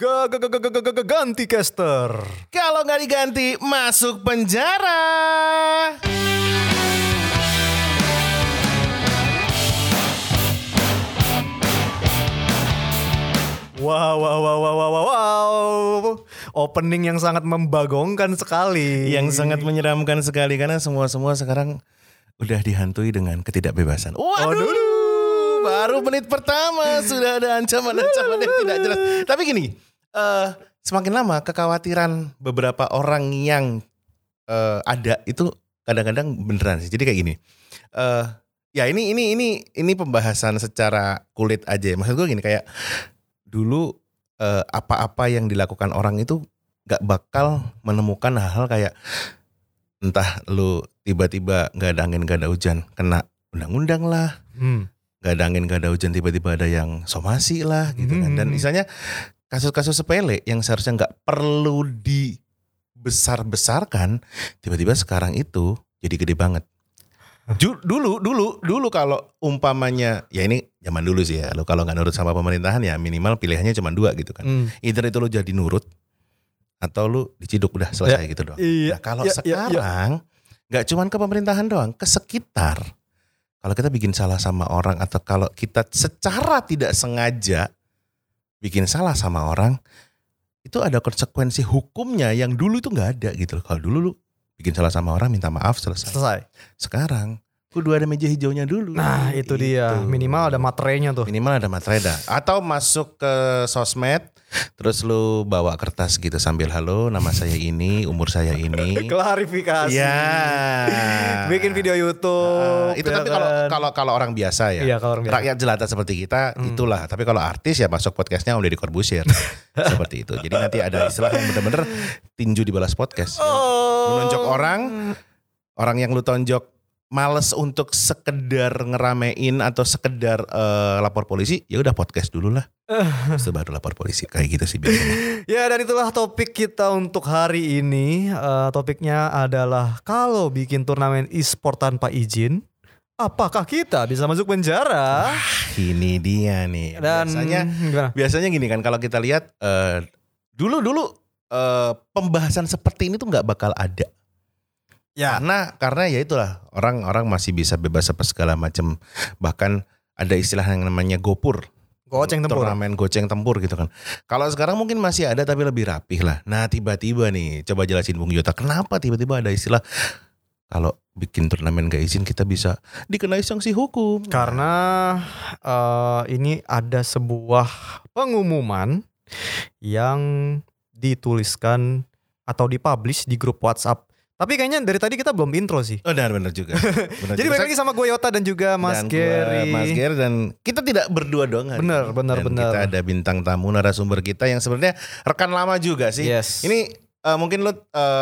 Ganti caster. Kalau nggak diganti, masuk penjara. Wow, wow, wow, wow, wow, wow. Opening yang sangat membagongkan sekali. Yang sangat menyeramkan sekali karena semua-semua sekarang udah dihantui dengan ketidakbebasan. Waduh, baru menit pertama sudah ada ancaman-ancaman yang tidak jelas. Tapi gini, eh semakin lama kekhawatiran beberapa orang yang eh, ada itu kadang-kadang beneran sih. Jadi kayak gini. eh ya ini ini ini ini pembahasan secara kulit aja. Maksud gue gini kayak dulu apa-apa yang dilakukan orang itu gak bakal menemukan hal-hal kayak entah lu tiba-tiba nggak ada angin nggak ada hujan kena undang-undang lah Hmm. nggak ada angin nggak ada hujan tiba-tiba ada yang somasi lah gitu kan dan Hmm. misalnya kasus-kasus sepele yang seharusnya nggak perlu dibesar-besarkan tiba-tiba sekarang itu jadi gede banget dulu dulu dulu kalau umpamanya ya ini zaman dulu sih ya lo kalau nggak nurut sama pemerintahan ya minimal pilihannya cuma dua gitu kan Hmm. either itu lo jadi nurut atau lu diciduk udah selesai gitu doang Iya. Nah, kalau iya, iya, iya. sekarang nggak cuman ke pemerintahan doang, ke sekitar. Kalau kita bikin salah sama orang atau kalau kita secara tidak sengaja bikin salah sama orang, itu ada konsekuensi hukumnya yang dulu itu nggak ada gitu. loh. Kalau dulu lu bikin salah sama orang minta maaf selesai. Selesai. Sekarang kudu ada meja hijaunya dulu. Nah, itu dia. Gitu. Minimal ada materainya tuh. Minimal ada materai dah. Atau masuk ke sosmed, terus lu bawa kertas gitu sambil halo, nama saya ini, umur saya ini. Klarifikasi. Iya. Bikin video YouTube. Ah, itu ya tapi kalau kan? kalau kalau orang biasa ya. Iya, kalau orang biasa. Rakyat jelata seperti kita Hmm. itulah. Tapi kalau artis ya masuk podcastnya Om Deddy Corbuzier. seperti itu. Jadi nanti ada istilah yang bener-bener tinju di balas podcast. Oh. Menonjok orang, orang yang lu tonjok males untuk sekedar ngeramein atau sekedar eh, lapor polisi, ya udah podcast dulu lah. Terus itu baru lapor polisi kayak gitu sih biasanya. Ya dan itulah topik kita untuk hari ini. Eh, topiknya adalah kalau bikin turnamen e-sport tanpa izin, apakah kita bisa masuk penjara? Ini dia nih. Dan Biasanya gimana? biasanya gini kan kalau kita lihat eh, dulu dulu eh, pembahasan seperti ini tuh nggak bakal ada. Ya. Karena karena ya itulah orang-orang masih bisa bebas apa segala macam. Bahkan ada istilah yang namanya gopur. Goceng tempur. Turnamen goceng tempur gitu kan. Kalau sekarang mungkin masih ada tapi lebih rapih lah. Nah tiba-tiba nih coba jelasin Bung Yota kenapa tiba-tiba ada istilah kalau bikin turnamen gak izin kita bisa dikenai sanksi hukum. Karena eh, ini ada sebuah pengumuman yang dituliskan atau dipublish di grup WhatsApp. Tapi kayaknya dari tadi kita belum intro sih. Oh, benar benar juga. Benar Jadi balik lagi sama gue Yota dan juga Mas dan gua, Gary. Mas Gary dan kita tidak berdua doang hari Bener, ini. bener, Dan bener. Kita ada bintang tamu narasumber kita yang sebenarnya rekan lama juga sih. Yes. Ini eh, mungkin lu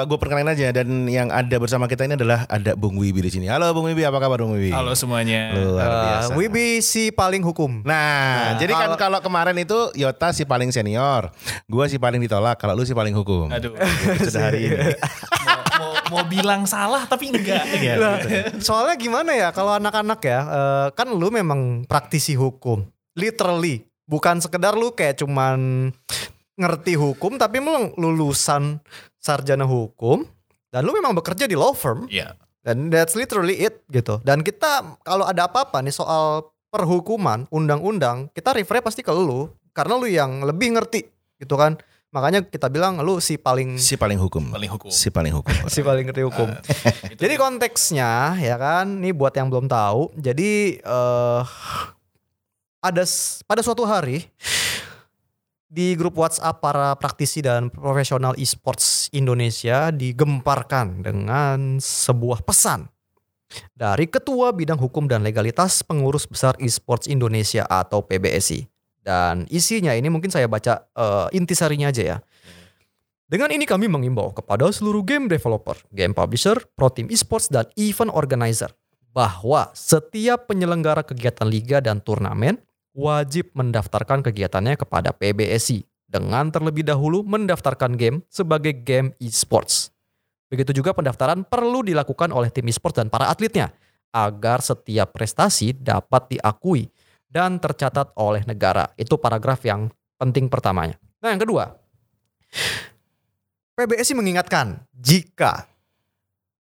gue perkenalin aja dan yang ada bersama kita ini adalah ada Bung Wibi di sini. Halo Bung Wibi, apa kabar Bung Wibi? Halo semuanya. Luar Eh, biasa. Wibi si paling hukum. Nah, Nah, jadi kan kalau kemarin itu Yota si paling senior, gua si paling ditolak, kalau lu si paling hukum. Aduh. Sudah hari ini. mau, bilang salah tapi enggak. Iya, Lah, gitu. soalnya gimana ya kalau anak-anak ya eh, kan lu memang praktisi hukum. Literally. Bukan sekedar lu kayak cuman ngerti hukum tapi memang lulusan sarjana hukum dan lu memang bekerja di law firm. Iya. dan that's literally it gitu. Dan kita kalau ada apa-apa nih soal perhukuman undang-undang kita refer pasti ke lu. Karena lu yang lebih ngerti gitu kan makanya kita bilang lu si paling Si paling hukum. Paling hukum. Si paling hukum. si paling ngerti hukum Itu jadi konteksnya ya kan, nih buat yang belum tahu. Jadi eh ada pada suatu hari di grup WhatsApp para praktisi dan profesional e-sports Indonesia digemparkan dengan sebuah pesan dari Ketua Bidang Hukum dan Legalitas Pengurus Besar e-sports Indonesia atau PBSI. Dan isinya ini mungkin saya baca eh, intisarinya aja ya. Dengan ini kami mengimbau kepada seluruh game developer, game publisher, pro team esports, dan event organizer bahwa setiap penyelenggara kegiatan liga dan turnamen wajib mendaftarkan kegiatannya kepada PBSI dengan terlebih dahulu mendaftarkan game sebagai game esports. Begitu juga pendaftaran perlu dilakukan oleh tim esports dan para atletnya agar setiap prestasi dapat diakui dan tercatat oleh negara. Itu paragraf yang penting pertamanya. Nah yang kedua, PBSI mengingatkan jika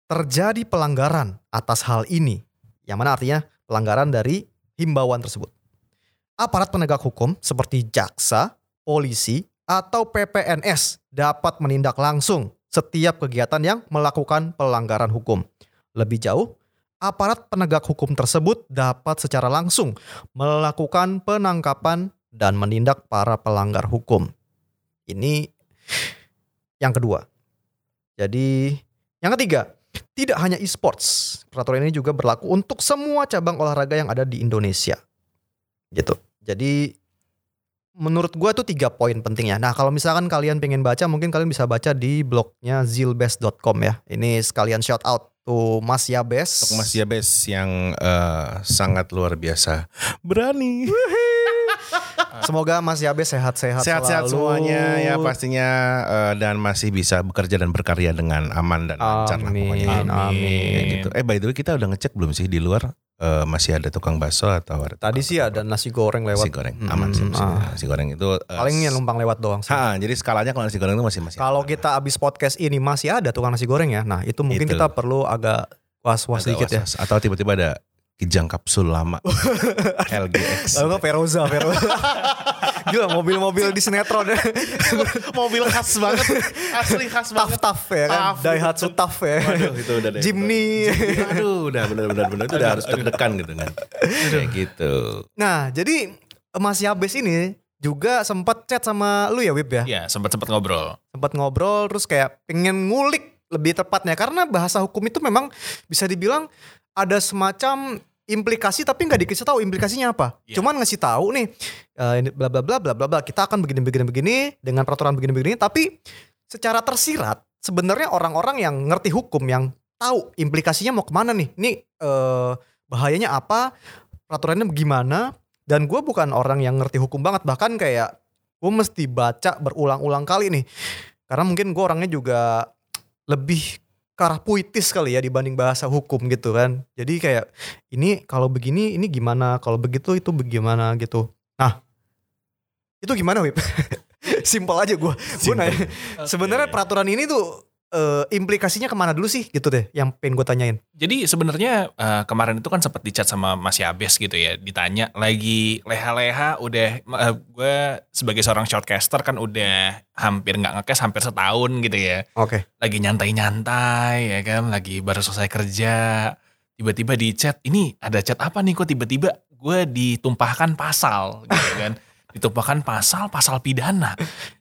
terjadi pelanggaran atas hal ini, yang mana artinya pelanggaran dari himbauan tersebut. Aparat penegak hukum seperti jaksa, polisi, atau PPNS dapat menindak langsung setiap kegiatan yang melakukan pelanggaran hukum. Lebih jauh, aparat penegak hukum tersebut dapat secara langsung melakukan penangkapan dan menindak para pelanggar hukum. Ini yang kedua. Jadi, yang ketiga, tidak hanya e-sports. Peraturan ini juga berlaku untuk semua cabang olahraga yang ada di Indonesia. Gitu. Jadi menurut gua tuh tiga poin pentingnya. Nah, kalau misalkan kalian pengen baca, mungkin kalian bisa baca di blognya zilbest.com ya. Ini sekalian shout out to Mas Yabes. Untuk Mas Yabes yang eh, sangat luar biasa berani. Semoga Mas Yabes sehat-sehat Sehat-sehat semuanya ya pastinya eh, dan masih bisa bekerja dan berkarya dengan aman dan lancar lah Amin, pokoknya. amin. Ya gitu. Eh by the way kita udah ngecek belum sih di luar eh, masih ada tukang bakso atau ada Tadi sih ada nasi goreng lewat. nasi goreng aman sih ah. nasi goreng itu eh, Paling yang numpang lewat doang sih. Ha, jadi skalanya kalau nasi goreng itu masih masih Kalau aman. kita abis podcast ini masih ada tukang nasi goreng ya. Nah, itu mungkin Itu. kita perlu agak was-was Agak sedikit ya. atau tiba-tiba ada kijang kapsul lama LGX Lalu Peroza, Peroza. Gila mobil-mobil di sinetron mobil khas banget asli khas Tough tough ya kan. Tough. Daihatsu tough ya. Waduh itu udah deh. Jimny. Aduh udah bener-bener bener itu udah harus deg-degan gitu kan. Kayak gitu. Nah, jadi Mas Yabes ini juga sempat chat sama lu ya Wib ya. Iya, sempat-sempat ngobrol. Sempat ngobrol terus kayak pengen ngulik lebih tepatnya karena bahasa hukum itu memang bisa dibilang ada semacam implikasi tapi nggak dikasih tahu implikasinya apa. Iya. Cuman ngasih tahu nih eh, ini bla bla bla bla bla bla kita akan begini begini begini dengan peraturan begini begini tapi secara tersirat sebenarnya orang-orang yang ngerti hukum yang tahu implikasinya mau ke mana nih. Ini eh, bahayanya apa, peraturannya bagaimana dan gue bukan orang yang ngerti hukum banget bahkan kayak gue mesti baca berulang-ulang kali nih karena mungkin gue orangnya juga lebih ke arah puitis kali ya dibanding bahasa hukum gitu kan. Jadi kayak ini kalau begini ini gimana? Kalau begitu itu bagaimana? gitu. Nah itu gimana Wip? Simpel aja gue gue nanya. Sebenarnya peraturan ini tuh eh, implikasinya ke mana dulu sih gitu deh yang pengen gue tanyain Jadi sebenarnya eh, kemarin itu kan sempat dicat sama Mas Yabes gitu ya, ditanya lagi leha-leha udah eh, gue sebagai seorang shortcaster kan udah hampir nggak ngekes hampir setahun gitu ya. oke Lagi nyantai-nyantai ya kan, lagi baru selesai kerja. Tiba-tiba di chat, ini ada chat apa nih kok tiba-tiba gue ditumpahkan pasal gitu kan. Ditumpahkan pasal, pasal pidana.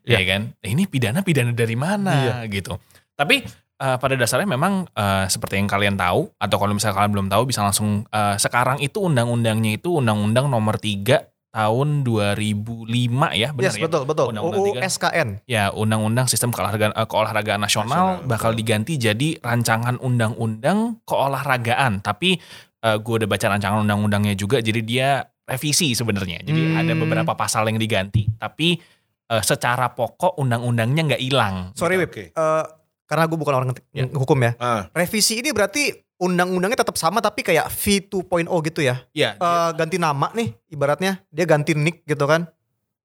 ya kan. Nah, ini pidana-pidana dari mana gitu. Tapi eh, pada dasarnya memang eh, seperti yang kalian tahu atau kalau misalnya kalian belum tahu bisa langsung eh, sekarang itu undang-undangnya itu undang-undang nomor 3 tahun 2005 ya benar yes ya. betul betul Undang-undang UU tiga. SKN Ya, undang-undang sistem keolahragaan, eh, keolahragaan nasional, Nasional, bakal betul. diganti jadi rancangan undang-undang keolahragaan. Tapi gue udah baca rancangan undang-undangnya juga, jadi dia revisi sebenarnya. Jadi Hmm. ada beberapa pasal yang diganti, tapi eh, secara pokok undang-undangnya nggak hilang. sorry Wip Oke. Eh, karena gue bukan orang Ya. hukum ya. Ah, revisi ini berarti undang-undangnya tetap sama tapi kayak V 2.0 gitu ya? Ya, Eh, ganti nama nih ibaratnya. Dia ganti nick gitu kan.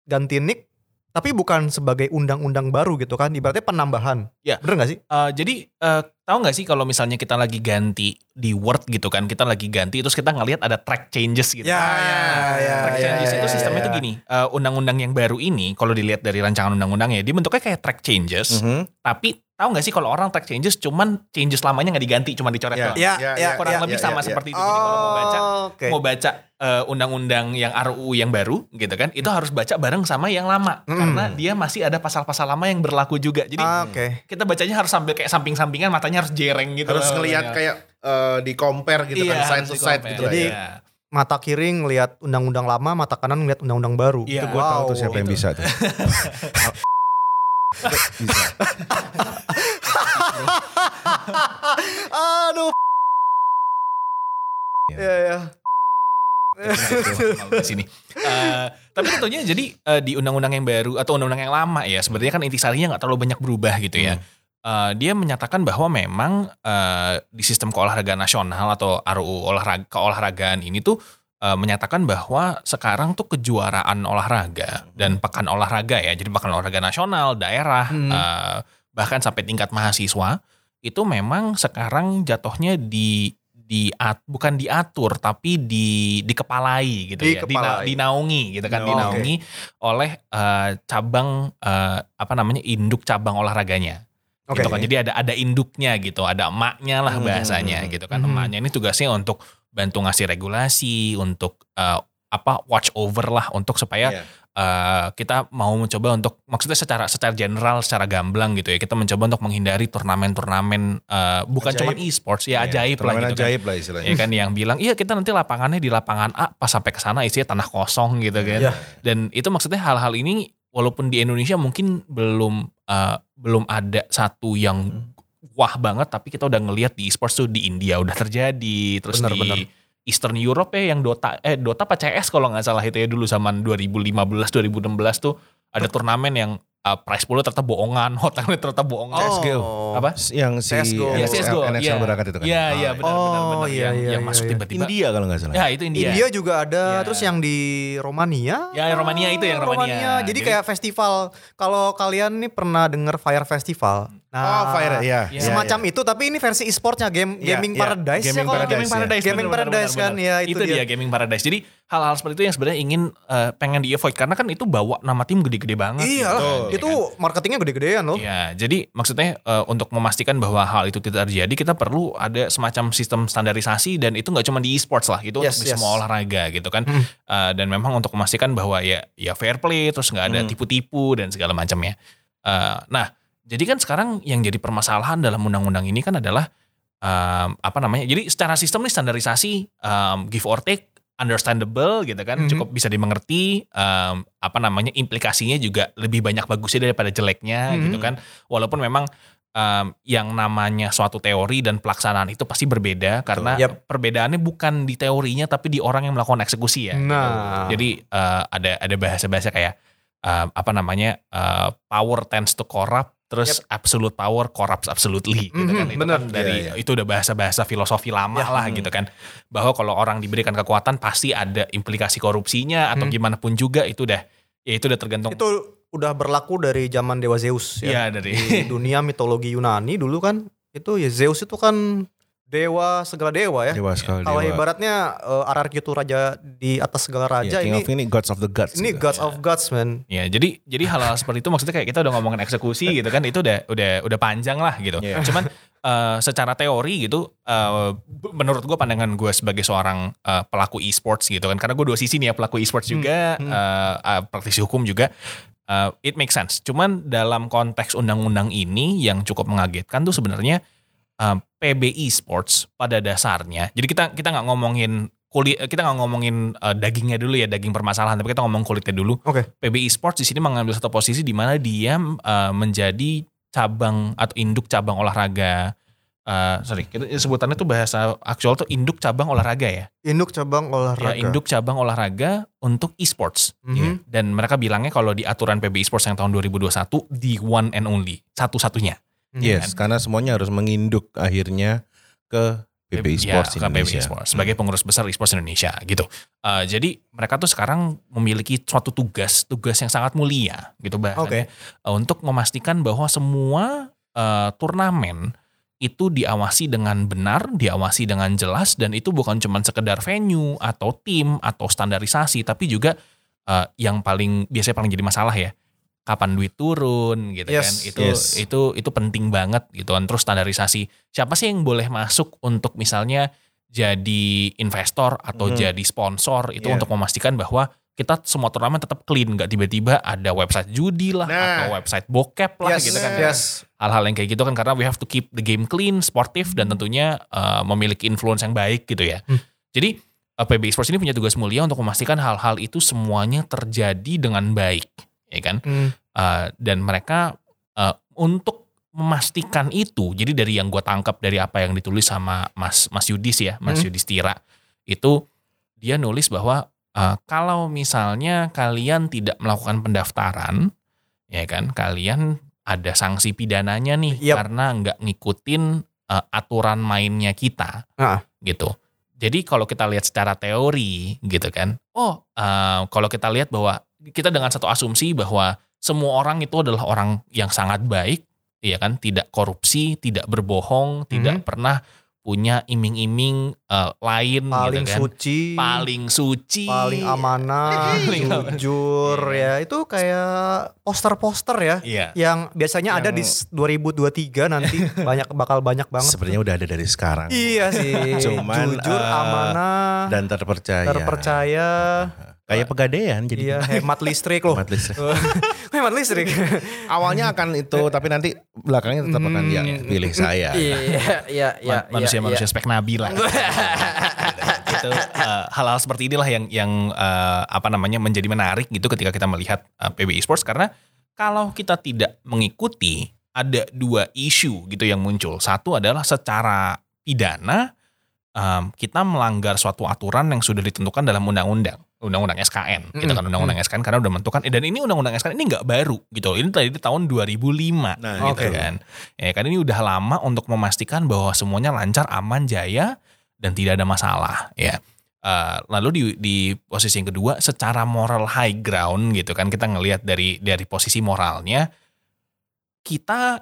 Ganti nick tapi bukan sebagai undang-undang baru gitu kan. Ibaratnya penambahan. Ya. bener gak sih? Eh, jadi eh, tahu nggak sih kalau misalnya kita lagi ganti di Word gitu kan, kita lagi ganti terus kita ngelihat ada track changes gitu. Ya, ya, track ya, changes ya, itu ya, sistemnya ya. tuh gini, eh, undang-undang yang baru ini kalau dilihat dari rancangan undang-undangnya, dia bentuknya kayak track changes, mhm. tapi tahu nggak sih kalau orang track changes cuman changes lamanya nggak diganti, cuma dicoret Ya, doang. Ya, ya, ya, Kurang ya, lebih ya, sama ya, ya. seperti itu. Jadi kalau mau baca oke mau baca eh, undang-undang yang RUU yang baru gitu kan, itu harus baca bareng sama yang lama Hmm. karena dia masih ada pasal-pasal lama yang berlaku juga. Jadi Ah, oke kita bacanya harus sambil kayak samping-sampingan, matanya harus jereng gitu. harus ngelihat Ya. kayak eh, di compare gitu Iya, kan side to side gitu lah Jadi, ya. Iya. mata kiri ngelihat undang-undang lama mata kanan ngelihat undang-undang baru Iya. Itu gue tahu tuh siapa yang gitu. bisa tuh. bisa. aduh Ya. ya ya di sini. Eh, tapi tentunya jadi eh, di undang-undang yang baru atau undang-undang yang lama ya sebenarnya kan intisarinya nggak terlalu banyak berubah gitu ya. Eh, dia menyatakan bahwa memang eh, di sistem keolahragaan nasional atau RUU olahraga keolahragaan ini tuh eh, menyatakan bahwa sekarang tuh kejuaraan olahraga dan pekan olahraga ya, jadi pekan olahraga nasional, daerah, Hmm. eh, bahkan sampai tingkat mahasiswa itu memang sekarang jatuhnya di di bukan diatur tapi di dikepalai gitu ya, Dikepalai. Dina- dinaungi gitu kan, Oh, dinaungi oleh eh, cabang eh, apa namanya induk cabang olahraganya. Oke. Gitu kan. Jadi ada ada induknya gitu, ada emaknya lah Hmm. bahasanya gitu kan. Hmm. Emaknya ini tugasnya untuk bantu ngasih regulasi, untuk eh, apa watch over lah untuk supaya Iya. eh, kita mau mencoba untuk maksudnya secara secara general, secara gamblang gitu ya. Kita mencoba untuk menghindari turnamen-turnamen eh, bukan cuma e-sports ya, Iya, ajaib lah gitu kan. ajaib lah istilahnya. Ya kan yang bilang, "Iya, kita nanti lapangannya di lapangan A, pas sampai ke sana isinya tanah kosong gitu kan." Iya. Dan itu maksudnya hal-hal ini walaupun di Indonesia mungkin belum eh, belum ada satu yang wah banget tapi kita udah ngelihat di e-sports tuh di India udah terjadi terus Benar, di benar. Eastern Europe ya yang Dota eh Dota apa CS kalau nggak salah itu ya dulu zaman 2015 2016 tuh ada turnamen yang uh, prize pool ternyata bohongan, hotelnya ternyata bohongan. CS:GO. Apa? Yang si CS:GO. Iya, NXL, CS:GO. NXL Iya. berangkat itu kan. Iya, iya benar Oh, benar benar iya, yang, iya, yang iya, masuk iya. tiba-tiba. India kalau nggak salah. Ya, itu India. India juga ada, Iya. terus yang di Romania. Ya, Romania itu yang Romania. Jadi Jadi- kayak festival. Kalau kalian nih pernah denger Fire Festival. Nah, oh, Fire ya. Iya. semacam itu, tapi ini versi e-sportnya game Iya, Gaming iya. Paradise Gaming ya kalau Paradise, Gaming ya. Paradise, Gaming benar, benar, Paradise benar, kan, benar. ya, itu dia. dia. Gaming Paradise. Jadi hal-hal seperti itu yang sebenarnya ingin eh, pengen di avoid karena kan itu bawa nama tim gede-gede banget. Iya gitu, ya itu kan? marketingnya gede-gedean loh. Iya, jadi maksudnya eh, untuk memastikan bahwa hal itu tidak terjadi, kita perlu ada semacam sistem standarisasi dan itu nggak cuma di e-sports lah, itu Yes, untuk di yes. semua olahraga gitu kan. Hmm. Eh, dan memang untuk memastikan bahwa ya ya fair play, terus nggak ada Hmm. tipu-tipu dan segala macamnya. Eh, nah, jadi kan sekarang yang jadi permasalahan dalam undang-undang ini kan adalah em, apa namanya? Jadi secara sistem nih standarisasi em, give or take understandable gitu kan, Mhm. cukup bisa dimengerti. em, apa namanya? Implikasinya juga lebih banyak bagusnya daripada jeleknya Mhm. gitu kan. Walaupun memang em, yang namanya suatu teori dan pelaksanaan itu pasti berbeda karena Yap. perbedaannya bukan di teorinya tapi di orang yang melakukan eksekusi ya. gitu. Nah. Jadi eh, ada ada bahasa-bahasa kayak eh, apa namanya eh, power tends to corrupt, terus absolute power corrupts absolutely gitu kan. Mhm, Itu bener. kan dari Iya, iya. itu udah bahasa-bahasa filosofi lama Ya. lah Hmm. gitu kan. Bahwa kalau orang diberikan kekuatan pasti ada implikasi korupsinya atau Hmm. gimana pun juga itu udah ya itu udah tergantung Itu udah berlaku dari zaman Dewa Zeus ya. Iya, dari Di dunia mitologi Yunani dulu kan itu ya Zeus itu kan dewa segala dewa ya. Dewa sekali. Kalau dewa. ibaratnya uh, RRQ itu raja di atas segala raja Iya, King ini of ini gods of the gods. ini gitu. gods of gods man. Ya, jadi jadi hal-hal seperti itu maksudnya kayak kita udah ngomongin eksekusi gitu kan, itu udah udah udah panjang lah gitu. Iya. Cuman eh, secara teori gitu, eh, b- menurut gue pandangan gue sebagai seorang eh, pelaku e-sports gitu kan, karena gue dua sisi nih ya pelaku e-sports juga, hmm. eh, eh, praktisi hukum juga. eh, it makes sense. Cuman dalam konteks undang-undang ini yang cukup mengagetkan tuh sebenarnya eh, PBI Sports pada dasarnya. Jadi kita kita nggak ngomongin kulit, kita nggak ngomongin eh, dagingnya dulu ya, daging permasalahan, tapi kita ngomong kulitnya dulu. Oke. PBI Sports di sini mengambil satu posisi di mana dia eh, menjadi cabang atau induk cabang olahraga. eh, sorry, kita sebutannya tuh bahasa aktual tuh induk cabang olahraga ya. Induk cabang olahraga. Ya, induk cabang olahraga untuk e-sports. Mhm. Ya. Dan mereka bilangnya kalau di aturan PBI Sports yang tahun 2021 the one and only, satu-satunya. Yes, karena semuanya harus menginduk akhirnya ke PBI Ya, Sports ke PBI Indonesia. Sports sebagai pengurus besar e-sports Indonesia gitu. Eh, jadi mereka tuh sekarang memiliki suatu tugas, tugas yang sangat mulia gitu bahasanya eh, untuk memastikan bahwa semua eh, turnamen itu diawasi dengan benar, diawasi dengan jelas dan itu bukan cuma sekedar venue atau tim atau standarisasi tapi juga eh, yang paling biasanya paling jadi masalah ya kapan duit turun gitu Yes, kan itu yes. itu itu penting banget gitu kan terus standarisasi siapa sih yang boleh masuk untuk misalnya jadi investor atau Mhm. jadi sponsor itu Yeah. untuk memastikan bahwa kita semua turnamen tetap clean nggak tiba-tiba ada website judi lah Nah. atau website bokep lah Yes, gitu kan yes. hal-hal yang kayak gitu kan karena we have to keep the game clean, sportif dan tentunya uh, memiliki influence yang baik gitu ya. Hmm. Jadi uh, PBI Sports ini punya tugas mulia untuk memastikan hal-hal itu semuanya terjadi dengan baik, ya kan? Hmm. Uh, dan mereka uh, untuk memastikan itu, jadi dari yang gue tangkap dari apa yang ditulis sama Mas Mas Yudis ya, Mas Hmm. Yudhistira itu dia nulis bahwa uh, kalau misalnya kalian tidak melakukan pendaftaran, ya kan, kalian ada sanksi pidananya nih Yap. karena nggak ngikutin uh, aturan mainnya kita, Ah. gitu. jadi kalau kita lihat secara teori gitu kan, oh eh, kalau kita lihat bahwa kita dengan satu asumsi bahwa semua orang itu adalah orang yang sangat baik, iya kan, tidak korupsi, tidak berbohong, tidak pernah punya iming-iming eh, lain paling gitu kan, suci, paling suci, paling amanah, Paling amanah. jujur Iya. ya. Itu kayak poster-poster ya. Iya. Yang biasanya ada di Yang- 2023 nanti banyak bakal banyak banget. Sebenarnya udah ada dari sekarang. Iya sih. Cuman, jujur, eh, amanah, Dan terpercaya. terpercaya. Kayak pegadaian jadi Iya, hemat listrik loh. hemat listrik. hemat listrik. Awalnya akan itu tapi nanti belakangnya tetap akan ya pilih saya. Iya, iya, iya. Ma- manusia-manusia spek nabi lah. itu eh, hal-hal seperti inilah yang yang eh, apa namanya menjadi menarik gitu ketika kita melihat eh, PB Esports karena kalau kita tidak mengikuti ada dua isu gitu yang muncul. Satu adalah secara pidana em, kita melanggar suatu aturan yang sudah ditentukan dalam undang-undang, undang-undang SKN, gitu kan undang-undang SKN karena udah menentukan eh, dan ini undang-undang SKN ini nggak baru gitu. Ini tadi di tahun 2005 Nah, gitu Oke. kan. Ya kan ini udah lama untuk memastikan bahwa semuanya lancar, aman, jaya dan tidak ada masalah ya. Eh, lalu di di posisi yang kedua secara moral high ground gitu kan kita ngelihat dari dari posisi moralnya kita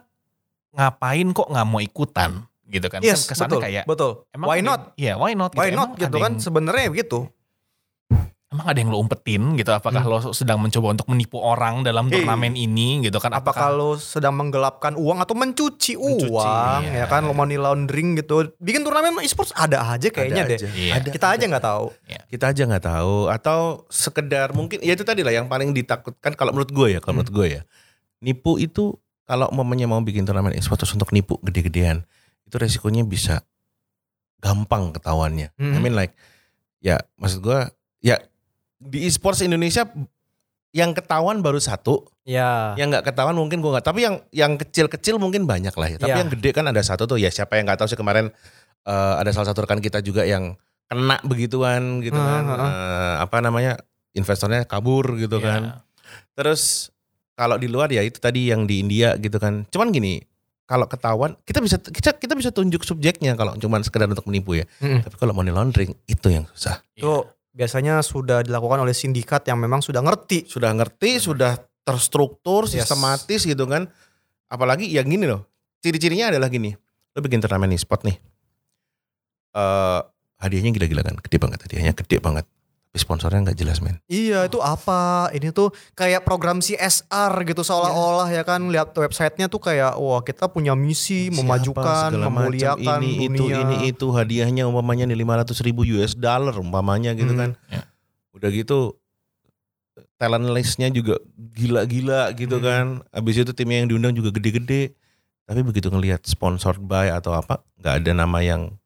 ngapain kok nggak mau ikutan gitu kan. Yes, kesannya betul, kayak betul. emang Why ada- not? Iya, why not? Why Emang not gitu ada kan yang- sebenarnya begitu. Emang ada yang lo umpetin gitu? Apakah Hmm. lo sedang mencoba untuk menipu orang dalam Eh, turnamen ini gitu kan? Apakah lo sedang menggelapkan uang atau mencuci, Mencuci, uang iya. ya kan lo money laundering gitu. Bikin turnamen e-sports ada aja kayaknya Ada deh. aja. Iya. Ada, Kita aja nggak tahu. kita aja nggak tahu atau sekedar mungkin ya itu tadi lah yang paling ditakutkan kalau menurut gue ya kalau menurut gue ya nipu itu kalau momennya mau bikin turnamen e-sport terus untuk nipu gede-gedean itu resikonya bisa gampang ketahuannya I Mhm. mean like ya maksud gue ya di e-sports Indonesia yang ketahuan baru satu Ya. yang nggak ketahuan mungkin gue nggak tapi yang yang kecil-kecil mungkin banyak lah ya tapi Ya. yang gede kan ada satu tuh ya siapa yang nggak tahu sih kemarin eh, ada salah satu rekan kita juga yang kena begituan gitu kan ah, ah. Eh, apa namanya investornya kabur gitu Iya. kan terus kalau di luar ya itu tadi yang di India gitu kan cuman gini kalau ketahuan kita bisa kita kita bisa tunjuk subjeknya kalau cuman sekedar untuk menipu ya. Mm. tapi kalau money laundering itu yang susah. Itu biasanya sudah dilakukan oleh sindikat yang memang sudah ngerti. sudah ngerti sudah terstruktur Yes. sistematis gitu kan. Apalagi yang gini loh ciri-cirinya adalah gini. Lo bikin turnamen e-sport nih. Eh hadiahnya gila-gila kan gede banget hadiahnya gede banget tapi sponsornya nggak jelas men Iya itu apa? Ini tuh kayak program CSR gitu seolah-olah ya kan lihat websitenya tuh kayak wah kita punya misi Siapa, memajukan, segala macam, memuliakan ini dunia. itu ini itu hadiahnya umpamanya nih 500 ribu US dollar umpamanya gitu Hmm. kan Ya. udah gitu talent listnya juga gila-gila gitu Hmm. kan abis itu timnya yang diundang juga gede-gede tapi begitu ngelihat sponsored by atau apa nggak ada nama yang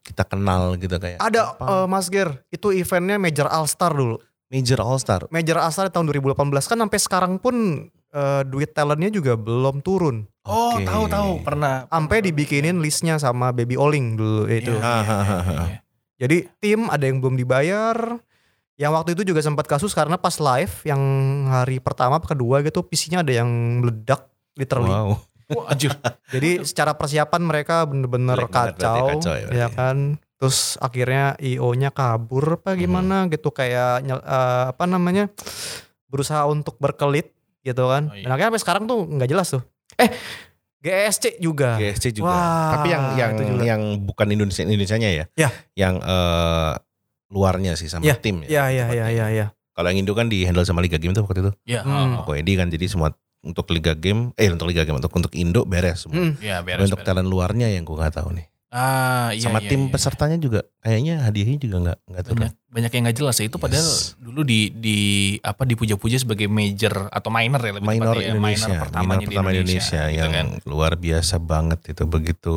kita kenal gitu kayak Ada apa? eh, Mas Ger, itu eventnya Major All Star dulu. Major All Star Major All Star tahun 2018 kan sampai sekarang pun eh, duit talentnya juga belum turun. Oh, Oke. tahu tahu pernah. Sampai dibikinin listnya sama Baby Oling dulu itu. Iya, iya, iya, iya, iya. Jadi tim ada yang belum dibayar. Yang waktu itu juga sempat kasus karena pas live yang hari pertama kedua gitu PC-nya ada yang meledak literally. wow Wah, anjir. Jadi secara persiapan mereka bener-bener kacau, kacau ya ya, berarti. kan. Terus akhirnya IO-nya kabur apa gimana gitu kayak eh, apa namanya berusaha untuk berkelit gitu kan. Oh, iya. Dan akhirnya sampai sekarang tuh nggak jelas tuh. Eh GSC juga. GSC juga Wah, tapi yang yang itu juga. yang bukan Indonesia Indonesianya ya Ya. yang eh, luarnya sih sama Ya, tim Iya iya iya iya iya. kalau yang Indo kan di handle sama Liga Game tuh waktu itu Ya, Hmm. oh, oh. Koedi kan jadi semua untuk Liga Game eh untuk Liga Game untuk untuk Indo beres semua Hmm. ya Tapi beres. untuk beres. talent luarnya yang gue nggak tahu nih Ah, iya, sama iya, tim iya. pesertanya juga kayaknya hadiahnya juga nggak nggak turun banyak banyak yang nggak jelas ya itu padahal Yes. dulu di di apa dipuja-puja sebagai major atau minor ya lebih minor tepatnya ya, Indonesia minor pertamanya minor pertama di Indonesia, Indonesia, gitu yang kan. luar biasa banget itu begitu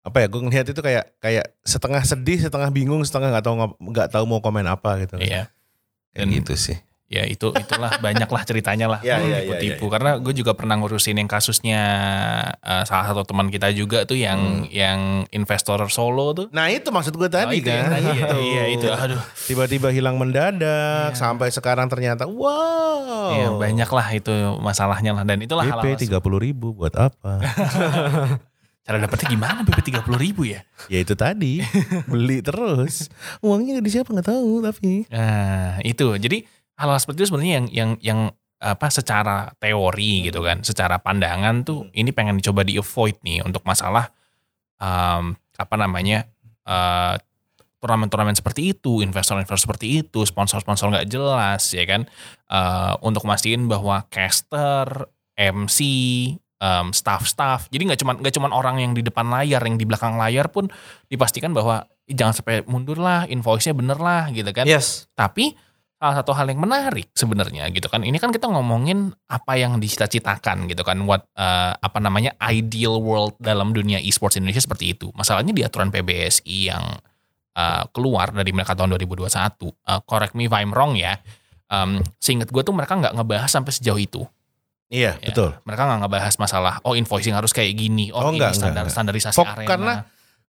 apa ya gue ngeliat itu kayak kayak setengah sedih setengah bingung setengah nggak tahu nggak tahu mau komen apa gitu Iya. kayak Dan- gitu sih Ya itu itulah banyaklah ceritanya lah Iya, kalau iya, iya, tipu-tipu karena gue juga pernah ngurusin yang kasusnya eh, salah satu teman kita juga tuh yang yang investor solo tuh. nah itu maksud gue tadi Oh, kan tadi ya. Iya itu aduh. tiba-tiba hilang mendadak Iya. sampai sekarang ternyata wow Iya banyak lah itu masalahnya lah dan itulah DP tiga puluh ribu buat apa cara dapetnya gimana BP 30 ribu ya? Ya itu tadi beli terus. Uangnya di siapa nggak tahu tapi. Nah itu jadi hal-hal seperti itu sebenarnya yang yang yang apa secara teori gitu kan, secara pandangan tuh ini pengen dicoba di avoid nih untuk masalah um, apa namanya uh, turnamen-turnamen seperti itu, investor-investor seperti itu, sponsor-sponsor nggak jelas ya kan, uh, untuk mastiin bahwa caster, MC, um, staff-staff, jadi nggak cuma nggak cuma orang yang di depan layar, yang di belakang layar pun dipastikan bahwa "Ih, jangan sampai mundur lah, invoice-nya bener lah gitu kan. Yes. Tapi salah satu hal yang menarik sebenarnya gitu kan. Ini kan kita ngomongin apa yang dicita-citakan gitu kan. What eh, apa namanya ideal world dalam dunia e-sports Indonesia seperti itu. Masalahnya di aturan PBSI yang eh, keluar dari mereka tahun 2021. eh, correct me if I'm wrong ya. Um, seingat gue tuh mereka nggak ngebahas sampai sejauh itu. Iya Ya, betul. Mereka nggak ngebahas masalah oh invoicing harus kayak gini. Oh, Oh, ini nggak, standar nggak, standarisasi Fok- arena. karena-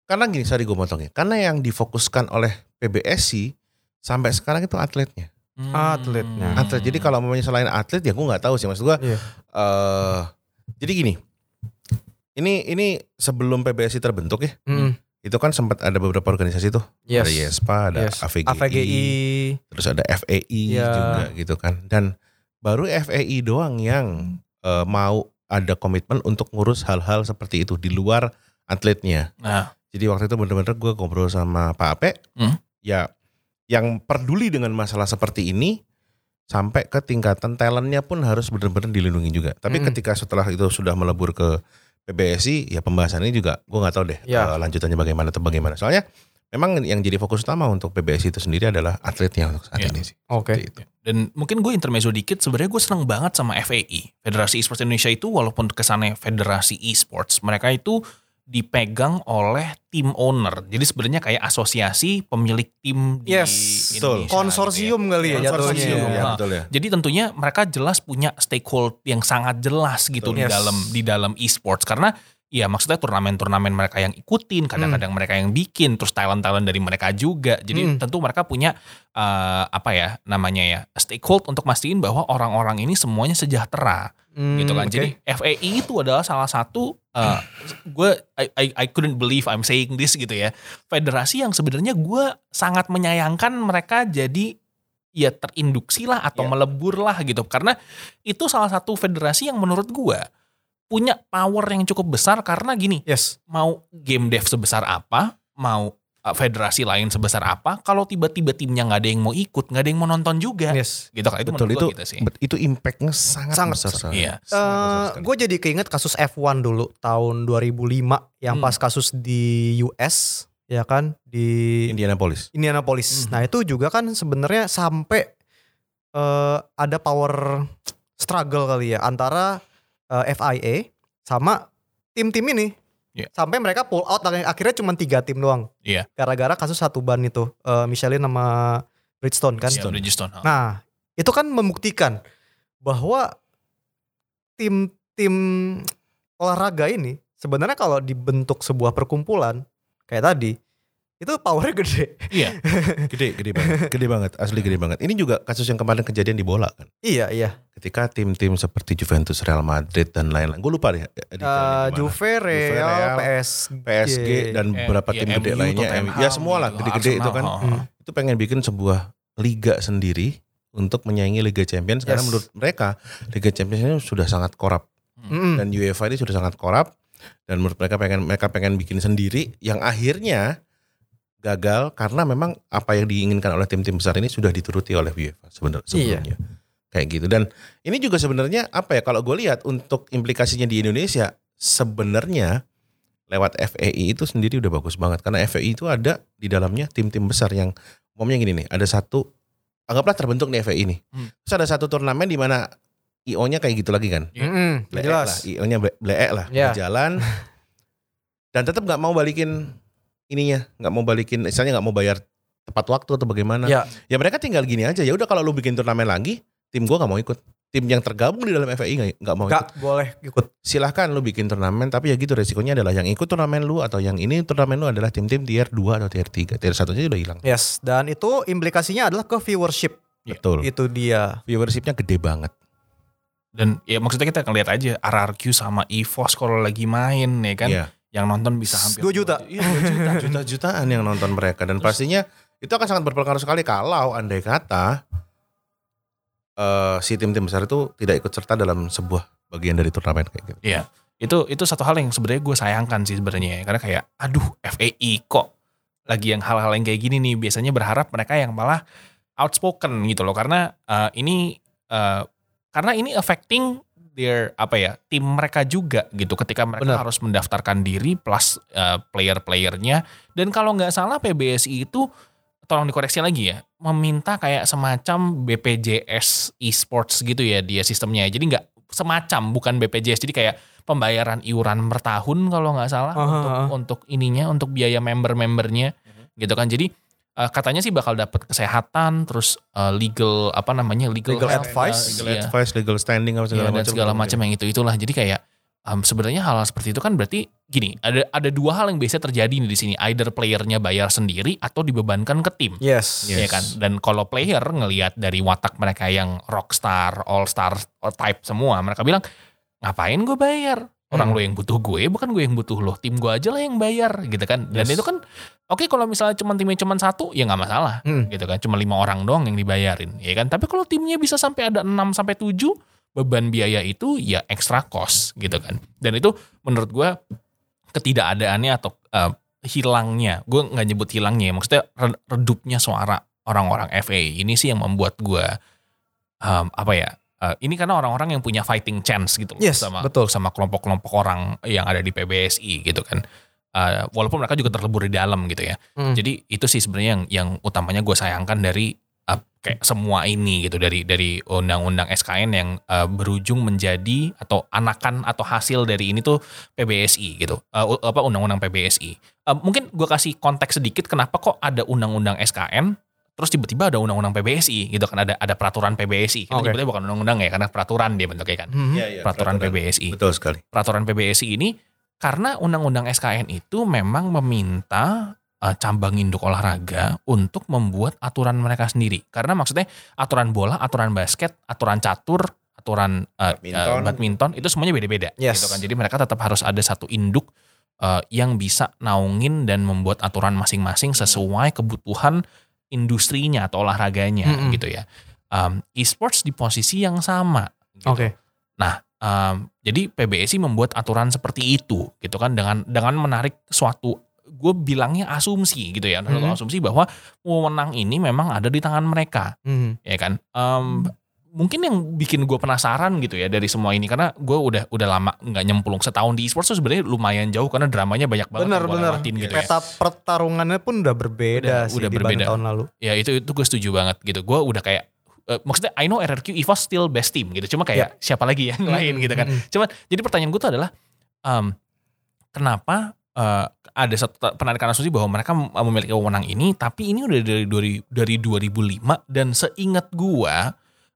Karena gini sorry gue motongnya. Karena yang difokuskan oleh PBSI sampai sekarang itu atletnya. Hmm. Atletnya. Atlet. Jadi kalau memangnya selain atlet ya gue nggak tahu sih maksud gue. Iya. eh jadi gini. Ini ini sebelum PBSI terbentuk ya. Mm, Itu kan sempat ada beberapa organisasi tuh. yes. Ada YESPA, ada Yes. AVGI, AVGI. terus ada FEI Iya. juga gitu kan. Dan baru FEI doang yang eh, mau ada komitmen untuk ngurus hal-hal seperti itu di luar atletnya. Nah, Jadi waktu itu bener-bener gue ngobrol sama Pak Ape, Hmm. ya yang peduli dengan masalah seperti ini sampai ke tingkatan talentnya pun harus bener-bener dilindungi juga. Tapi Hmm. ketika setelah itu sudah melebur ke PBSI, ya pembahasan ini juga gue nggak tahu deh Ya. eh, lanjutannya bagaimana atau bagaimana. Soalnya memang yang jadi fokus utama untuk PBSI itu sendiri adalah atletnya untuk saat Ya. ini sih. Oke. Seperti itu. Dan mungkin gue intermezzo dikit, sebenarnya gue seneng banget sama FAI. Federasi Esports Indonesia itu walaupun kesannya Federasi Esports, mereka itu dipegang oleh tim owner. Jadi sebenarnya kayak asosiasi pemilik tim di Yes, betul. Indonesia. Konsorsium kali ya Konsorsium, ya, ya. betul ya. Jadi tentunya mereka jelas punya stakeholder yang sangat jelas gitu di Yes. dalam di dalam esports karena ya maksudnya turnamen-turnamen mereka yang ikutin, kadang-kadang mereka yang bikin, terus talent-talent dari mereka juga. Jadi Hmm. tentu mereka punya eh, apa ya namanya ya stakeholder untuk mastiin bahwa orang-orang ini semuanya sejahtera Hmm, gitu kan. oke. Jadi FAI itu adalah salah satu eh, gue I, I, I couldn't believe I'm saying this gitu ya. Federasi yang sebenarnya gue sangat menyayangkan mereka jadi ya terinduksi lah atau Ya. melebur lah gitu. Karena itu salah satu federasi yang menurut gue punya power yang cukup besar karena gini, Yes. mau game dev sebesar apa, mau uh, federasi lain sebesar apa, kalau tiba-tiba timnya nggak ada yang mau ikut, nggak ada yang mau nonton juga, Yes. gitu kan? Itu Betul itu gitu sih. bet- itu impactnya sangat, Sangat besar. besar. Iya. Besar sekali. gue jadi keinget kasus F1 dulu tahun 2005 yang Hmm. pas kasus di US ya kan di Indianapolis. Indianapolis. Hmm. Nah itu juga kan sebenarnya sampai eh, ada power struggle kali ya antara eh, FIA sama tim-tim ini. Iya. Sampai mereka pull out akhirnya cuma tiga tim doang. Iya. Gara-gara kasus satu ban itu eh, Michelin sama Bridgestone kan. Iya, Bridgestone. Nah, itu kan membuktikan bahwa tim-tim olahraga ini sebenarnya kalau dibentuk sebuah perkumpulan kayak tadi itu powernya gede. Iya. Gede, gede banget. Gede banget, asli gede banget. Ini juga kasus yang kemarin kejadian di bola kan. iya, iya. Ketika tim-tim seperti Juventus, Real Madrid dan lain-lain. Gue lupa deh. detailnya Eh, gimana. Juve, Real, Real, PSG. PSG dan Eh, beberapa ya, tim gede MU, lainnya. Tottenham Ya semua lah, gitu, gede-gede itu kan. Hmm. Itu pengen bikin sebuah liga sendiri untuk menyaingi Liga Champions. Karena Yes. menurut mereka Liga Champions ini sudah sangat korup. Mm-mm. Dan UEFA ini sudah sangat korup. Dan menurut mereka pengen mereka pengen bikin sendiri yang akhirnya gagal karena memang apa yang diinginkan oleh tim-tim besar ini sudah dituruti oleh UEFA sebenarnya sebelumnya. Kayak gitu. Dan ini juga sebenarnya apa ya kalau gue lihat untuk implikasinya di Indonesia sebenarnya lewat FEI itu sendiri udah bagus banget karena FEI itu ada di dalamnya tim-tim besar yang umumnya gini nih, ada satu anggaplah terbentuk nih FEI ini. Hmm. Terus ada satu turnamen di mana IO-nya kayak gitu lagi kan. Iya. Bleek jelas. lah, IO-nya ble- bleek lah, Ya. berjalan dan tetap nggak mau balikin ininya, nggak mau balikin, misalnya nggak mau bayar tepat waktu atau bagaimana. Ya. Ya mereka tinggal gini aja. Ya udah kalau lu bikin turnamen lagi, tim gua nggak mau ikut. Tim yang tergabung di dalam FAI nggak nggak mau ikut. Gak boleh ikut. Silahkan lu bikin turnamen, tapi ya gitu resikonya adalah yang ikut turnamen lu atau yang ini turnamen lu adalah tim-tim tier 2 atau tier 3. Tier 1 aja udah hilang. Yes, dan itu implikasinya adalah ke viewership. Betul. Itu dia. Viewershipnya gede banget. Dan ya maksudnya kita ngeliat aja RRQ sama EVOS kalau lagi main ya kan. Iya. Yang nonton bisa hampir 2 juta. Iya, dua juta, juta-jutaan yang nonton mereka dan pastinya itu akan sangat berpengaruh sekali kalau andai kata eh, si tim-tim besar itu tidak ikut serta dalam sebuah bagian dari turnamen kayak gitu. Iya, itu itu satu hal yang sebenarnya gue sayangkan sih sebenarnya ya. karena kayak aduh FAI kok lagi yang hal-hal yang kayak gini nih biasanya berharap mereka yang malah outspoken gitu loh karena eh, ini eh, karena ini affecting their apa ya tim mereka juga gitu ketika mereka Benar. harus mendaftarkan diri plus eh, player-playernya. Dan kalau nggak salah PBSI itu tolong dikoreksi lagi ya meminta kayak semacam BPJS esports gitu ya dia sistemnya. Jadi nggak semacam bukan BPJS jadi kayak pembayaran iuran per tahun kalau nggak salah Aha, untuk aha. untuk ininya untuk biaya member-membernya gitu kan. Jadi eh, katanya sih bakal dapat kesehatan terus eh, legal apa namanya legal, Legal health, advice. eh, Legal iya. advice, legal standing apa segala Iya, dan macam. segala macam yang itu itulah jadi kayak em, sebenarnya hal, hal seperti itu kan berarti gini ada ada dua hal yang biasa terjadi nih di sini either playernya bayar sendiri atau dibebankan ke tim Yes. ya kan dan kalau player ngelihat dari watak mereka yang rockstar all star type semua mereka bilang ngapain gue bayar orang Hmm. lo yang butuh gue bukan gue yang butuh lo tim gue aja lah yang bayar gitu kan dan Yes. itu kan oke kalau misalnya cuma timnya cuma satu ya nggak masalah Hmm. gitu kan cuma lima orang doang yang dibayarin ya kan tapi kalau timnya bisa sampai ada 6 sampai 7 beban biaya itu ya extra cost gitu kan dan itu menurut gue ketidakadaannya atau eh, hilangnya gue nggak nyebut hilangnya ya maksudnya red- redupnya suara orang-orang FA ini sih yang membuat gue em, apa ya eh, ini karena orang-orang yang punya fighting chance gitu loh Yes, sama betul. sama kelompok-kelompok orang yang ada di PBSI gitu kan Eh, walaupun mereka juga terlebur di dalam gitu ya Hmm. jadi itu sih sebenarnya yang yang utamanya gue sayangkan dari uh, kayak semua ini gitu dari dari undang-undang SKN yang uh, berujung menjadi atau anakan atau hasil dari ini tuh PBSI gitu Uh, apa undang-undang PBSI. Uh, mungkin gue kasih konteks sedikit kenapa kok ada undang-undang SKN terus tiba-tiba ada undang-undang PBSI gitu kan ada ada peraturan PBSI. Kita Oke. nyebutnya bukan undang-undang ya karena peraturan dia bentuknya kan. Hmm. Iya, iya, Peraturan PBSI Betul sekali. peraturan PBSI ini karena undang-undang SKN itu memang meminta uh, cabang induk olahraga untuk membuat aturan mereka sendiri. Karena maksudnya aturan bola, aturan basket, aturan catur, aturan uh, Badminton. uh, badminton itu semuanya beda-beda Yes. gitu kan. Jadi mereka tetap harus ada satu induk uh, yang bisa naungin dan membuat aturan masing-masing sesuai kebutuhan industrinya atau olahraganya Mm-mm. gitu ya. Um, e-sports di posisi yang sama. Gitu. Oke. Um, jadi PBSI membuat aturan seperti itu gitu kan dengan dengan menarik suatu gue bilangnya asumsi gitu ya suatu Mhm. asumsi bahwa wewenang ini memang ada di tangan mereka Hmm. ya kan Em, mungkin yang bikin gue penasaran gitu ya dari semua ini karena gue udah udah lama nggak nyemplung setahun di esports tuh sebenarnya lumayan jauh karena dramanya banyak banget Benar yang gua benar. lewatin gitu ya Peta pertarungannya pun udah berbeda Udah- sih udah dibanding berbeda. tahun lalu. ya itu itu gue setuju banget gitu gue udah kayak eh, maksudnya I know RRQ EVOS still best team gitu cuma kayak siapa lagi yang lain gitu kan. Cuman jadi pertanyaan gue tuh adalah em, kenapa eh, ada satu penarikan asumsi bahwa mereka mem- memiliki wewenang ini tapi ini udah dari dari, dari 2005 dan seingat gua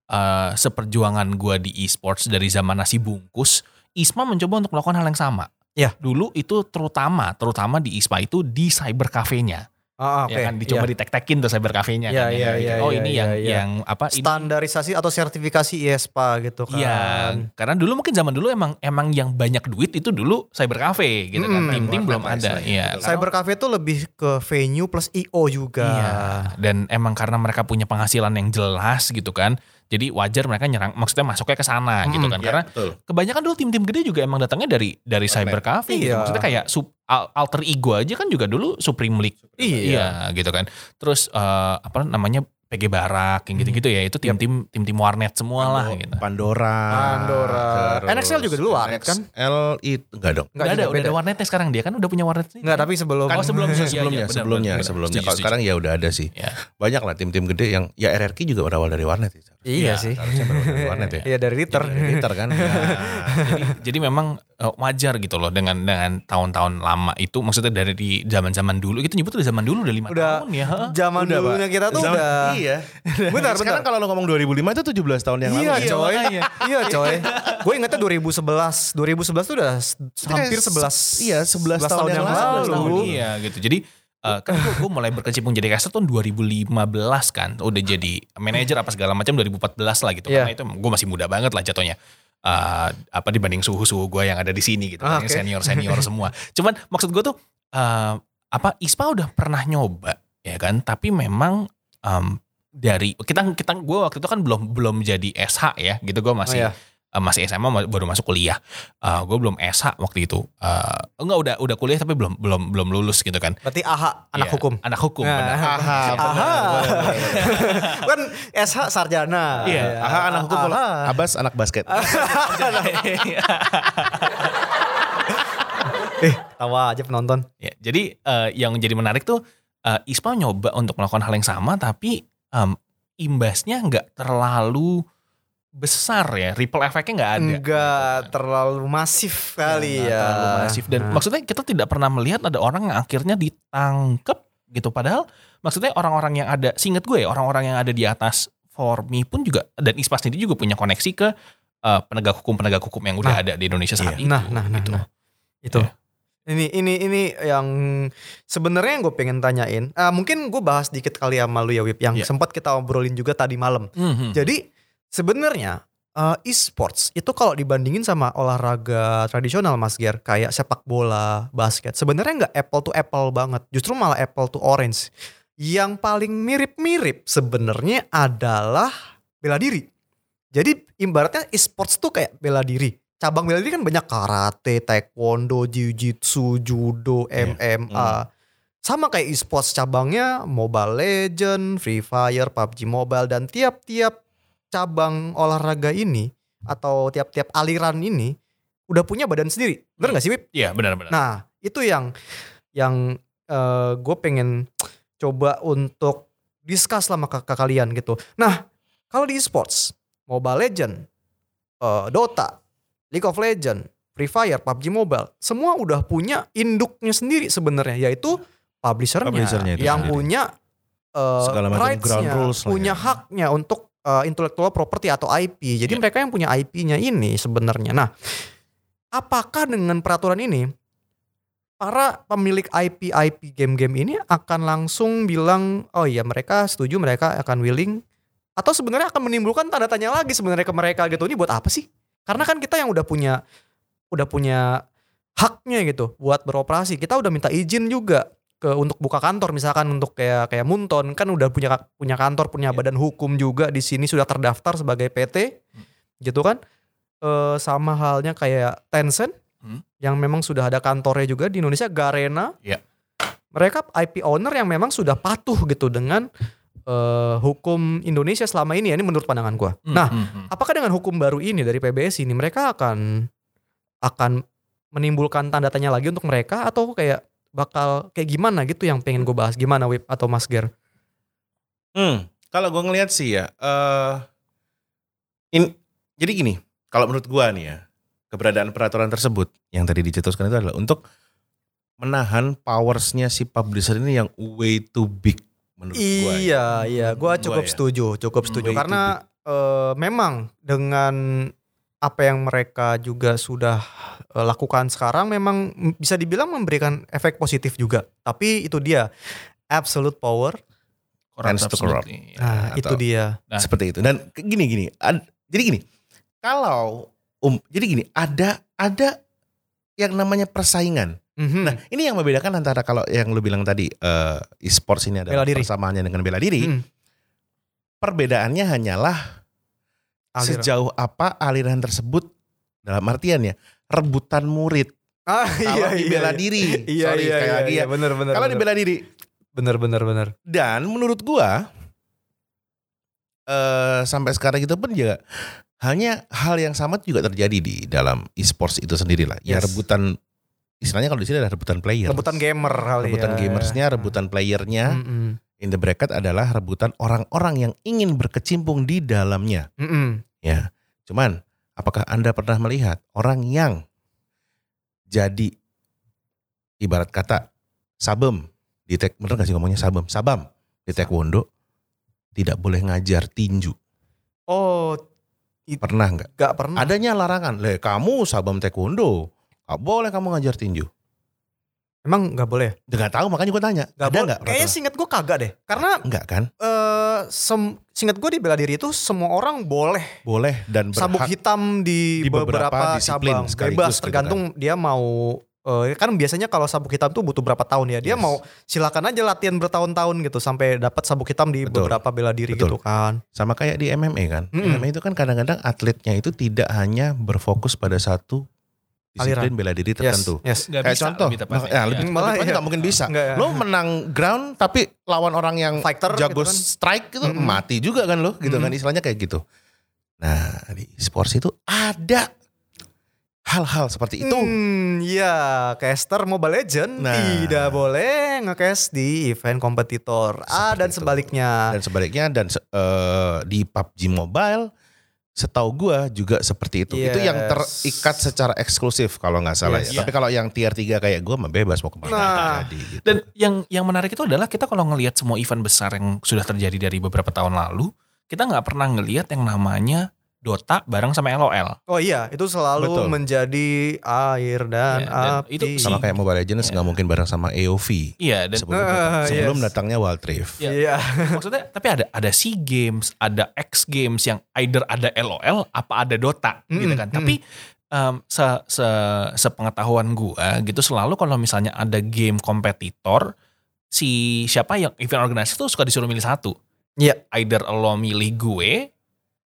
eh, seperjuangan gua di e-sports dari zaman nasi bungkus ISMA mencoba untuk melakukan hal yang sama. Ya. Dulu itu terutama terutama di ISMA itu di cyber cafe-nya. Ah, oke. Ya kan dicoba Iya. ditek-tekin tuh cyber cafe-nya Iya, kan. iya, yang- iya, oh iya, ini iya, yang iya. yang apa ini standarisasi atau sertifikasi IESPA gitu kan. Iya, karena dulu mungkin zaman dulu emang emang yang banyak duit itu dulu cyber cafe gitu kan. Mm, Tim-tim belum ada. istilahnya, Iya. betul. Cyber cafe itu lebih ke venue plus IO juga. Iya. Dan emang karena mereka punya penghasilan yang jelas gitu kan. Jadi wajar mereka nyerang maksudnya masuknya ke sana gitu Mm, kan. Iya, Karena betul. kebanyakan dulu tim-tim gede juga emang datangnya dari dari cyber cafe gitu. Iya. Maksudnya kayak sub, al- alter ego aja kan juga dulu Supreme League. Iya. gitu kan. Terus eh, apa namanya PG Barak yang gitu-gitu ya itu tim-tim tim-tim warnet semua lah Pando- gitu. Pandora. Pandora. terus NXL juga dulu warnet kan? NXL itu enggak dong. Enggak ada, udah ada warnetnya sekarang dia kan udah punya warnet sendiri. Enggak, tapi sebelum Oh, sebelum- Iya, iya, sebelumnya, benar, sebelumnya, benar, sebelumnya. setuju, Kalau setuju. sekarang ya udah ada sih. Ya. Banyak lah tim-tim gede yang ya RRQ juga berawal dari warnet. sih. Iya Iya, sih. Harusnya berawal dari warnet ya. Iya dari liter. Dari Twitter kan. Nah, jadi, jadi memang eh, wajar gitu loh dengan dengan tahun-tahun lama itu maksudnya dari di zaman-zaman dulu kita nyebut udah zaman dulu udah lima tahun ya. Zaman dulunya kita tuh udah Iya. Benar, Sekarang benar. kalau lo ngomong 2005 itu 17 tahun yang Iya lalu. coy, makanya. iya coy. Gue ingetnya 2011, 2011 tuh udah hampir 11 Iya, 11 tahun yang lalu. 11 tahun, lalu. Iya gitu. Jadi eh, kan gue, gue mulai berkecimpung jadi caster tahun 2015 kan. Udah jadi manajer apa segala macam 2014 lah gitu. Iya. Karena itu gue masih muda banget lah jatuhnya. eh, apa dibanding suhu-suhu gue yang ada di sini gitu. Ah, Yang oke. Senior-senior semua. Cuman maksud gue tuh eh, apa ISPA udah pernah nyoba ya kan, tapi memang em, dari kita kita gue waktu itu kan belum belum jadi SH ya gitu gue masih Oh, iya. eh, masih SMA ma- baru masuk kuliah. gue belum SH waktu itu. Eh, enggak udah udah kuliah tapi belum belum belum lulus gitu kan. Berarti AHA anak Iya, hukum. Anak hukum Nah, benar. Benar, benar. kan SH sarjana. Iya. Aha anak hukum Aha. Abbas anak basket. Eh, tawa aja penonton. Ya, jadi eh, yang jadi menarik tuh eh, ISPA nyoba untuk melakukan hal yang sama tapi em, imbasnya nggak terlalu besar ya, ripple efeknya nggak ada. Enggak gitu. terlalu masif kali Nggak ya. terlalu masif dan Nah. maksudnya kita tidak pernah melihat ada orang yang akhirnya ditangkep gitu padahal maksudnya orang-orang yang ada, seingat gue ya orang-orang yang ada di atas Formi pun juga dan ISPA sendiri juga punya koneksi ke eh, penegak hukum penegak hukum yang udah Nah, ada di Indonesia saat iya. itu. Nah, nah, nah, gitu. nah. Itu. Ya. Ini ini ini yang sebenarnya yang gue pengen tanyain. Ah, mungkin gue bahas dikit kali sama lu ya Wip yang Iya. sempat kita obrolin juga tadi malam. Mhm. Jadi sebenarnya eh, e-sports itu kalau dibandingin sama olahraga tradisional Mas Ger kayak sepak bola, basket, sebenarnya nggak apple to apple banget. Justru malah apple to orange. Yang paling mirip-mirip sebenarnya adalah bela diri. Jadi ibaratnya e-sports tuh kayak bela diri. Cabang bela diri kan banyak karate, taekwondo, jiu-jitsu, judo, Iya. MMA. Sama kayak e-sports cabangnya Mobile Legend, Free Fire, PUBG Mobile dan tiap-tiap cabang olahraga ini atau tiap-tiap aliran ini udah punya badan sendiri. Bener gak sih Wip? Iya benar-benar. Nah itu yang yang gue pengen coba untuk discuss sama ke, ke kalian gitu. Nah kalau di e-sports, Mobile Legend, eh, Dota, League of Legend, Free Fire, PUBG Mobile, semua udah punya induknya sendiri sebenarnya yaitu publishernya, Publishernya itu yang sendiri. punya Segala macam rights-nya, ground rules lah punya ya. haknya untuk eh, intellectual property atau IP. Jadi Ya. mereka yang punya IP-nya ini sebenarnya. Nah, apakah dengan peraturan ini para pemilik IP IP game-game ini akan langsung bilang oh iya mereka setuju mereka akan willing atau sebenarnya akan menimbulkan tanda tanya lagi sebenarnya ke mereka gitu ini buat apa sih? Karena kan kita yang udah punya udah punya haknya gitu buat beroperasi. Kita udah minta izin juga ke untuk buka kantor misalkan untuk kayak kayak Munton kan udah punya punya kantor punya Iya. badan hukum juga di sini sudah terdaftar sebagai PT gitu kan Eh sama halnya kayak Tencent Hmm. yang memang sudah ada kantornya juga di Indonesia Garena Iya. mereka IP owner yang memang sudah patuh gitu dengan eh, hukum Indonesia selama ini ya ini menurut pandangan gua Hmm, nah hmm, hmm. apakah dengan hukum baru ini dari PBS ini mereka akan akan menimbulkan tanda tanya lagi untuk mereka atau kayak bakal kayak gimana gitu yang pengen gue bahas gimana Wip atau Mas Ger? Hmm, kalau gue ngelihat sih ya, eh in, jadi gini, kalau menurut gua nih ya, keberadaan peraturan tersebut yang tadi dicetuskan itu adalah untuk menahan powersnya si publisher ini yang way too big menurut gua. ya. Iya iya gue Gua cukup ya. setuju cukup Hmm, setuju too karena eh, memang dengan apa yang mereka juga sudah eh, lakukan sekarang memang bisa dibilang memberikan efek positif juga tapi itu dia absolute power Corrupt to corrupt. nah atau- itu dia Nah. Seperti itu. Dan gini gini, ad- jadi gini, kalau um, jadi gini, ada ada yang namanya persaingan. Mhm. Nah, ini yang membedakan antara kalau yang lu bilang tadi eh, e-sports ini adalah persamaannya dengan bela diri. Mhm. Perbedaannya hanyalah Aliran. sejauh apa aliran tersebut dalam artian ya rebutan murid. ah, Kalau di bela diri, iya sorry iya sekali iya, lagi iya ya. bener bener Kalau di bela diri bener bener bener dan menurut gua eh sampai sekarang itu pun juga hanya hal yang sama juga terjadi di dalam e-sports itu sendiri lah. Ya Yes. rebutan istilahnya kalau di sini adalah rebutan player. rebutan gamer kali rebutan ya. gamersnya, rebutan playernya. Mm-mm. In the bracket adalah rebutan orang-orang yang ingin berkecimpung di dalamnya. Mm-mm. Ya, cuman apakah anda pernah melihat orang yang jadi ibarat kata sabem di tek bener gak sih ngomongnya sabem sabam di taekwondo tidak boleh ngajar tinju oh pernah nggak? gak pernah Adanya larangan, le kamu sabam taekwondo, gak boleh kamu ngajar tinju. Emang nggak boleh? ya? Nggak tahu makanya gue tanya. Nggak ada boleh. nggak? Kayaknya singkat gue kagak deh. Karena Enggak kan? eh sem- singkat gue di bela diri itu semua orang boleh Boleh dan berhak. sabuk hitam di, di beberapa beberapa, disiplin cabang bebas gitu tergantung dia mau eh, kan biasanya kalau sabuk hitam tuh butuh berapa tahun ya dia Yes. mau silakan aja latihan bertahun-tahun gitu sampai dapat sabuk hitam di Betul. beberapa bela diri Betul. gitu kan Sama kayak di MMA kan. Mm-mm. MMA itu kan kadang-kadang atletnya itu tidak hanya berfokus pada satu disiplin Aliran. bela diri tertentu. yes, yes. Nggak Kayak bisa contoh, lebih tepatnya. ya, lebih. Malah lebih tepatnya iya. nggak mungkin bisa. Nggak ya. Lo menang ground tapi lawan orang yang Fighter jago gitu kan. strike gitu Mm-mm. mati juga kan lo, gitu kan Mm-mm. istilahnya kayak gitu. Nah di sports itu ada hal-hal seperti itu. Hmm, ya, caster Mobile Legend Nah. tidak boleh nge-cast di event kompetitor. Ah, dan itu. sebaliknya. Dan sebaliknya dan eh, di PUBG Mobile setahu gua juga seperti itu. Itu yang Yes. terikat secara eksklusif kalau nggak salah Yes. ya. Tapi kalau yang tier 3 kayak gua mah bebas mau ke mana Nah. jadi gitu. Dan yang yang menarik itu adalah kita kalau ngelihat semua event besar yang sudah terjadi dari beberapa tahun lalu, kita nggak pernah ngelihat yang namanya Dota bareng sama LOL. Oh iya, itu selalu Betul. menjadi air dan, Ya, dan api. itu sama kayak Mobile Legends Iya. nggak mungkin bareng sama AOV. Iya dan Sebelum, Ah, sebelum yes. datangnya Wild Rift. Iya. Iya. maksudnya tapi ada ada SEA Games, ada X Games yang either ada LOL apa ada Dota gitu Mm-mm, kan. Tapi em, se, se sepengetahuan gua gitu selalu kalau misalnya ada game kompetitor si siapa yang event organizer tuh suka disuruh milih satu. Iya. Either lo milih gue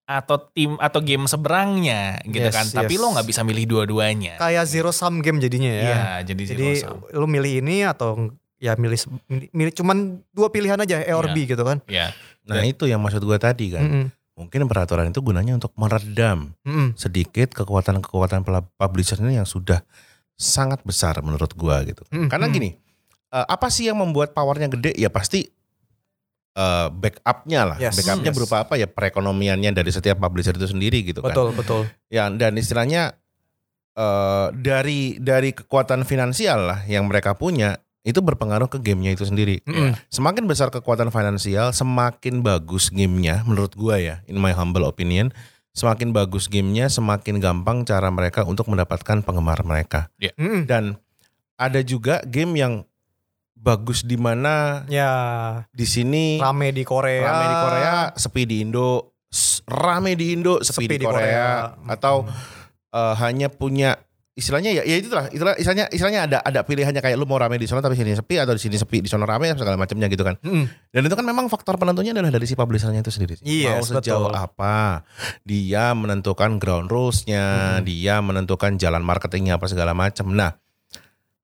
atau tim atau game seberangnya gitu Yes, kan. Tapi yes. lo nggak bisa milih dua-duanya. Kayak zero sum game jadinya ya. Iya, jadi Jadi zero sum. lu milih ini atau ya milih milih, milih cuman dua pilihan aja A or Iya. B gitu kan. Iya. Nah itu yang maksud gua tadi kan. Mm-mm. Mungkin peraturan itu gunanya untuk meredam Mm-mm. sedikit kekuatan-kekuatan publisher ini yang sudah sangat besar menurut gua gitu. Mm, Karena mm. gini, eh, apa sih yang membuat powernya gede? Ya pasti eh, backupnya lah. Yes. Backupnya Yes. berupa apa ya? Perekonomiannya dari setiap publisher itu sendiri gitu kan. Betul, betul. Ya dan istilahnya eh, dari dari kekuatan finansial lah yang mereka punya itu berpengaruh ke gamenya itu sendiri. Mm-mm. Semakin besar kekuatan finansial, semakin bagus gamenya menurut gua ya, in my humble opinion. Semakin bagus gamenya, semakin gampang cara mereka untuk mendapatkan penggemar mereka. Mm-mm. Dan ada juga game yang bagus di mana Ya, di sini rame di Korea. rame di Korea, sepi di Indo, rame di Indo, sepi, di, Korea, atau eh, hanya punya istilahnya ya, ya itulah, itulah istilahnya istilahnya ada ada pilihannya kayak lu mau rame di sana tapi sini sepi atau di sini sepi di sana rame segala macamnya gitu kan. Mm-mm. Dan itu kan memang faktor penentunya adalah dari si publishernya itu sendiri. mau Yes, sejauh betul. apa dia menentukan ground rulesnya, Hmm. dia menentukan jalan marketingnya apa segala macam. Nah,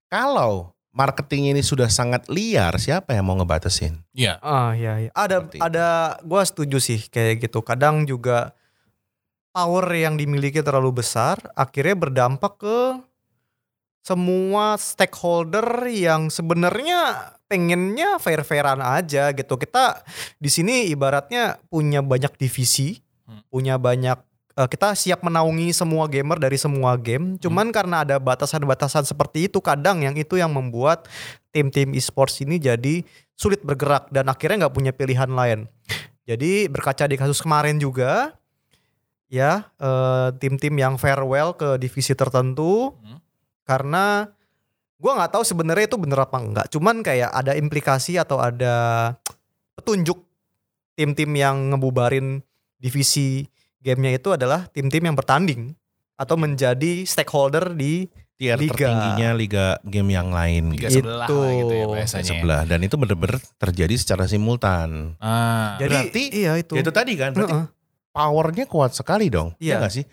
kalau marketing ini sudah sangat liar, siapa yang mau ngebatasin? Iya. Ah, iya, iya. Ada Seperti ada gua setuju sih kayak gitu. Kadang juga power yang dimiliki terlalu besar akhirnya berdampak ke semua stakeholder yang sebenarnya pengennya fair-fairan aja gitu. Kita di sini ibaratnya punya banyak divisi, Hmm. punya banyak eh, kita siap menaungi semua gamer dari semua game. Cuman karena ada batasan-batasan seperti itu kadang yang itu yang membuat tim-tim e-sports ini jadi sulit bergerak dan akhirnya nggak punya pilihan lain. Jadi berkaca di kasus kemarin juga ya eh, tim-tim yang farewell ke divisi tertentu Hmm. karena gua nggak tahu sebenarnya itu bener apa enggak. Cuman kayak ada implikasi atau ada petunjuk tim-tim yang ngebubarin divisi gamenya itu adalah tim-tim yang bertanding atau menjadi stakeholder di Tier Liga. tertingginya liga game yang lain Liga gitu. sebelah Itu. gitu ya biasanya. sebelah dan itu benar-benar terjadi secara simultan. Ah. jadi Berarti- iya itu. Ya itu tadi kan, berarti Heeh. powernya kuat sekali dong. Iya Iya. gak sih?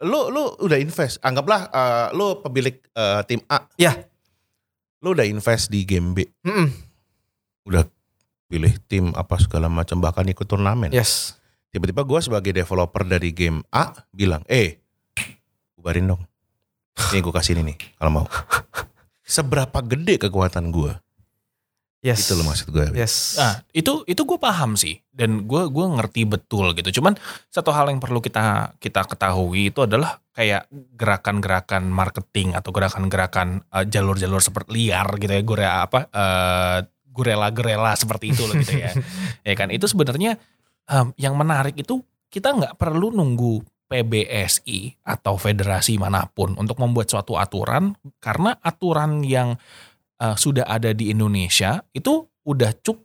Lu lu udah invest, anggaplah eh, lu pemilik eh, tim A. Iya. Lu udah invest di game B, Mm-mm. pilih tim apa segala macam bahkan ikut turnamen. Yes. Tiba-tiba gua sebagai developer dari game A bilang, "Eh, bubarin dong. Nih gue kasih ini nih kalau mau." Seberapa gede kekuatan gua? Yes. Itu loh maksud gue. Yes. Nah, itu itu gue paham sih dan gue gua ngerti betul gitu. Cuman satu hal yang perlu kita kita ketahui itu adalah kayak gerakan-gerakan marketing atau gerakan-gerakan eh, jalur-jalur seperti liar gitu ya, gurela apa eh, gurela-gurela seperti itu loh gitu ya. ya kan itu sebenarnya em, yang menarik itu kita nggak perlu nunggu PBSI atau federasi mana pun untuk membuat suatu aturan karena aturan yang eh, sudah ada di Indonesia itu udah cuk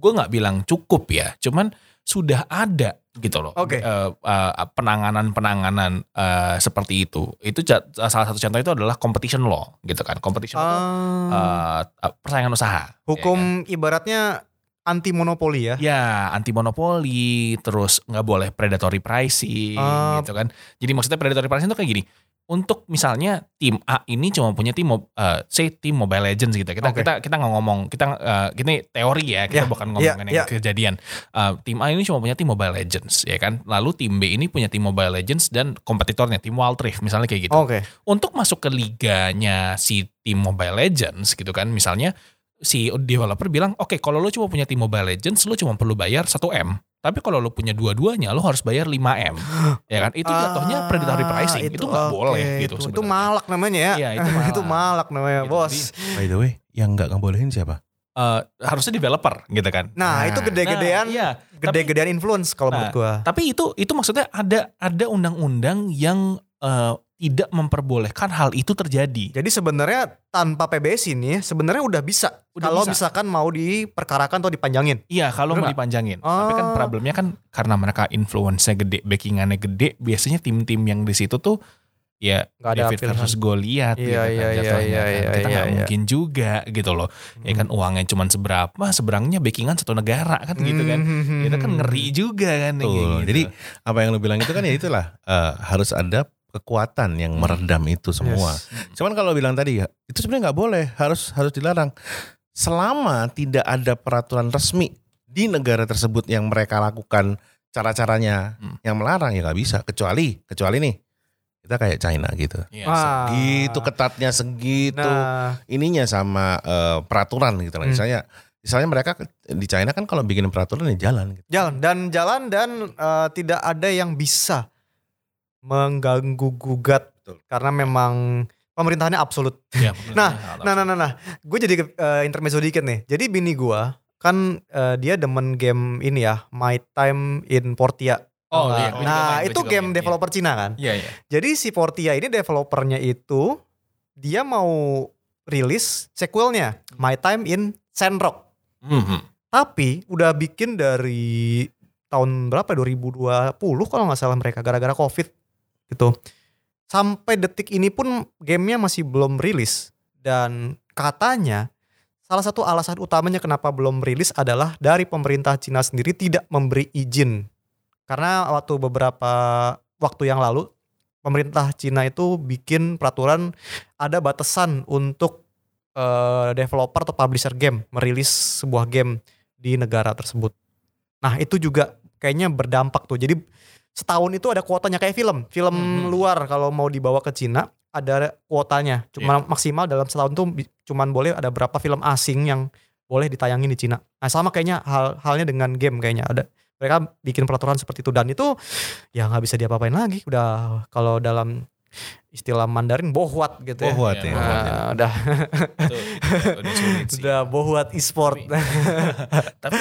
gue nggak bilang cukup ya cuman sudah ada gitu loh. Oke. Eh, eh, penanganan-penanganan eh, seperti itu. Itu salah satu contoh itu adalah competition law gitu kan. Competition law itu, Ah, eh, persaingan usaha. Ya kan? hukum ibaratnya anti monopoli ya. Ya, anti monopoli, terus nggak boleh predatory pricing, Ah. gitu kan. Jadi maksudnya predatory pricing itu kayak gini. Untuk misalnya tim A ini cuma punya tim, eh, say tim Mobile Legends gitu. Kita Oke. kita kita nggak ngomong, kita eh, ini teori ya, kita Ya, bukan ya, ngomongin ya. yang kejadian. Eh, tim A ini cuma punya tim Mobile Legends, ya kan. Lalu tim B ini punya tim Mobile Legends dan kompetitornya tim Wild Rift, misalnya kayak gitu Oke. untuk masuk ke liganya si tim Mobile Legends gitu kan misalnya si developer bilang oke kalau lo cuma punya tim Mobile Legends lo cuma perlu bayar 1 m tapi kalau lo punya dua-duanya lo harus bayar 5 m ya kan itu jatuhnya predatory Ah, pricing itu nggak oke, boleh gitu Itu, itu malak namanya ya. Iya, itu malak. itu malak namanya, Gitu, bos. jadi- By the way, yang nggak ngebolehin siapa? Eh, harusnya developer gitu kan Nah, itu gede-gedean, Nah, iya. gede-gedean influence kalau Nah, menurut gua. tapi itu itu maksudnya ada ada undang-undang yang eh, tidak memperbolehkan hal itu terjadi Jadi sebenarnya tanpa PBS ini sebenarnya udah bisa Udah kalau bisa. misalkan mau diperkarakan atau dipanjangin. Iya kalau Bener mau nggak? dipanjangin. Tapi kan Oh. problemnya kan karena mereka influence-nya gede, backingannya gede, biasanya tim-tim yang di situ tuh ya Nggak ada David versus Goliath Iya, gitu kan iya, iya, iya, kan. iya, Kita iya, nggak iya. mungkin juga gitu loh. Ya kan uangnya cuma seberapa, seberangnya backingan satu negara kan gitu kan. Hmm. Itu kan ngeri juga kan Betul. gitu. Jadi apa yang lu bilang itu kan ya itulah eh, harus ada kekuatan yang meredam itu semua. Yes. Cuman kalau bilang tadi ya itu sebenarnya nggak boleh, harus harus dilarang. Selama tidak ada peraturan resmi di negara tersebut yang mereka lakukan cara-caranya Hmm. yang melarang ya nggak bisa. Kecuali kecuali nih kita kayak China gitu. Iya, Ah. Gitu ketatnya segitu Nah, ininya sama eh, peraturan gitu lah. Hmm. Misalnya misalnya mereka di China kan kalau bikin peraturan ya jalan gitu. jalan dan jalan dan eh, tidak ada yang bisa mengganggu gugat Betul. karena memang pemerintahannya absolut. Iya, Nah. Nah, nah, nah, nah. Gue jadi uh, intermezzo dikit nih. Jadi bini gue kan eh, dia demen game ini ya, My Time in Portia. Oh, Nah, iya, Nah, main, itu game main, developer Cina kan. Iya, iya. Jadi si Portia ini developernya itu dia mau rilis sequelnya My Time in Sandrock. Mhm. Tapi udah bikin dari tahun berapa 2020 kalau nggak salah mereka gara-gara Covid gitu. Sampai detik ini pun gamenya masih belum rilis dan katanya salah satu alasan utamanya kenapa belum rilis adalah dari pemerintah Cina sendiri tidak memberi izin. Karena waktu beberapa waktu yang lalu pemerintah Cina itu bikin peraturan ada batasan untuk eh, developer atau publisher game merilis sebuah game di negara tersebut. Nah itu juga kayaknya berdampak tuh. Jadi setahun itu ada kuotanya kayak film. Film Mhm. luar kalau mau dibawa ke Cina ada kuotanya. Cuma maksimal dalam setahun tuh cuman boleh ada berapa film asing yang boleh ditayangin di Cina. Nah sama kayaknya hal halnya dengan game kayaknya ada. Mereka bikin peraturan seperti itu dan itu ya nggak bisa diapa-apain lagi. Udah kalau dalam istilah Mandarin bohwat gitu ya. Bohwat ya. bohwat. Nah, udah Itu udah sulit sih. udah bohwat e-sport. tapi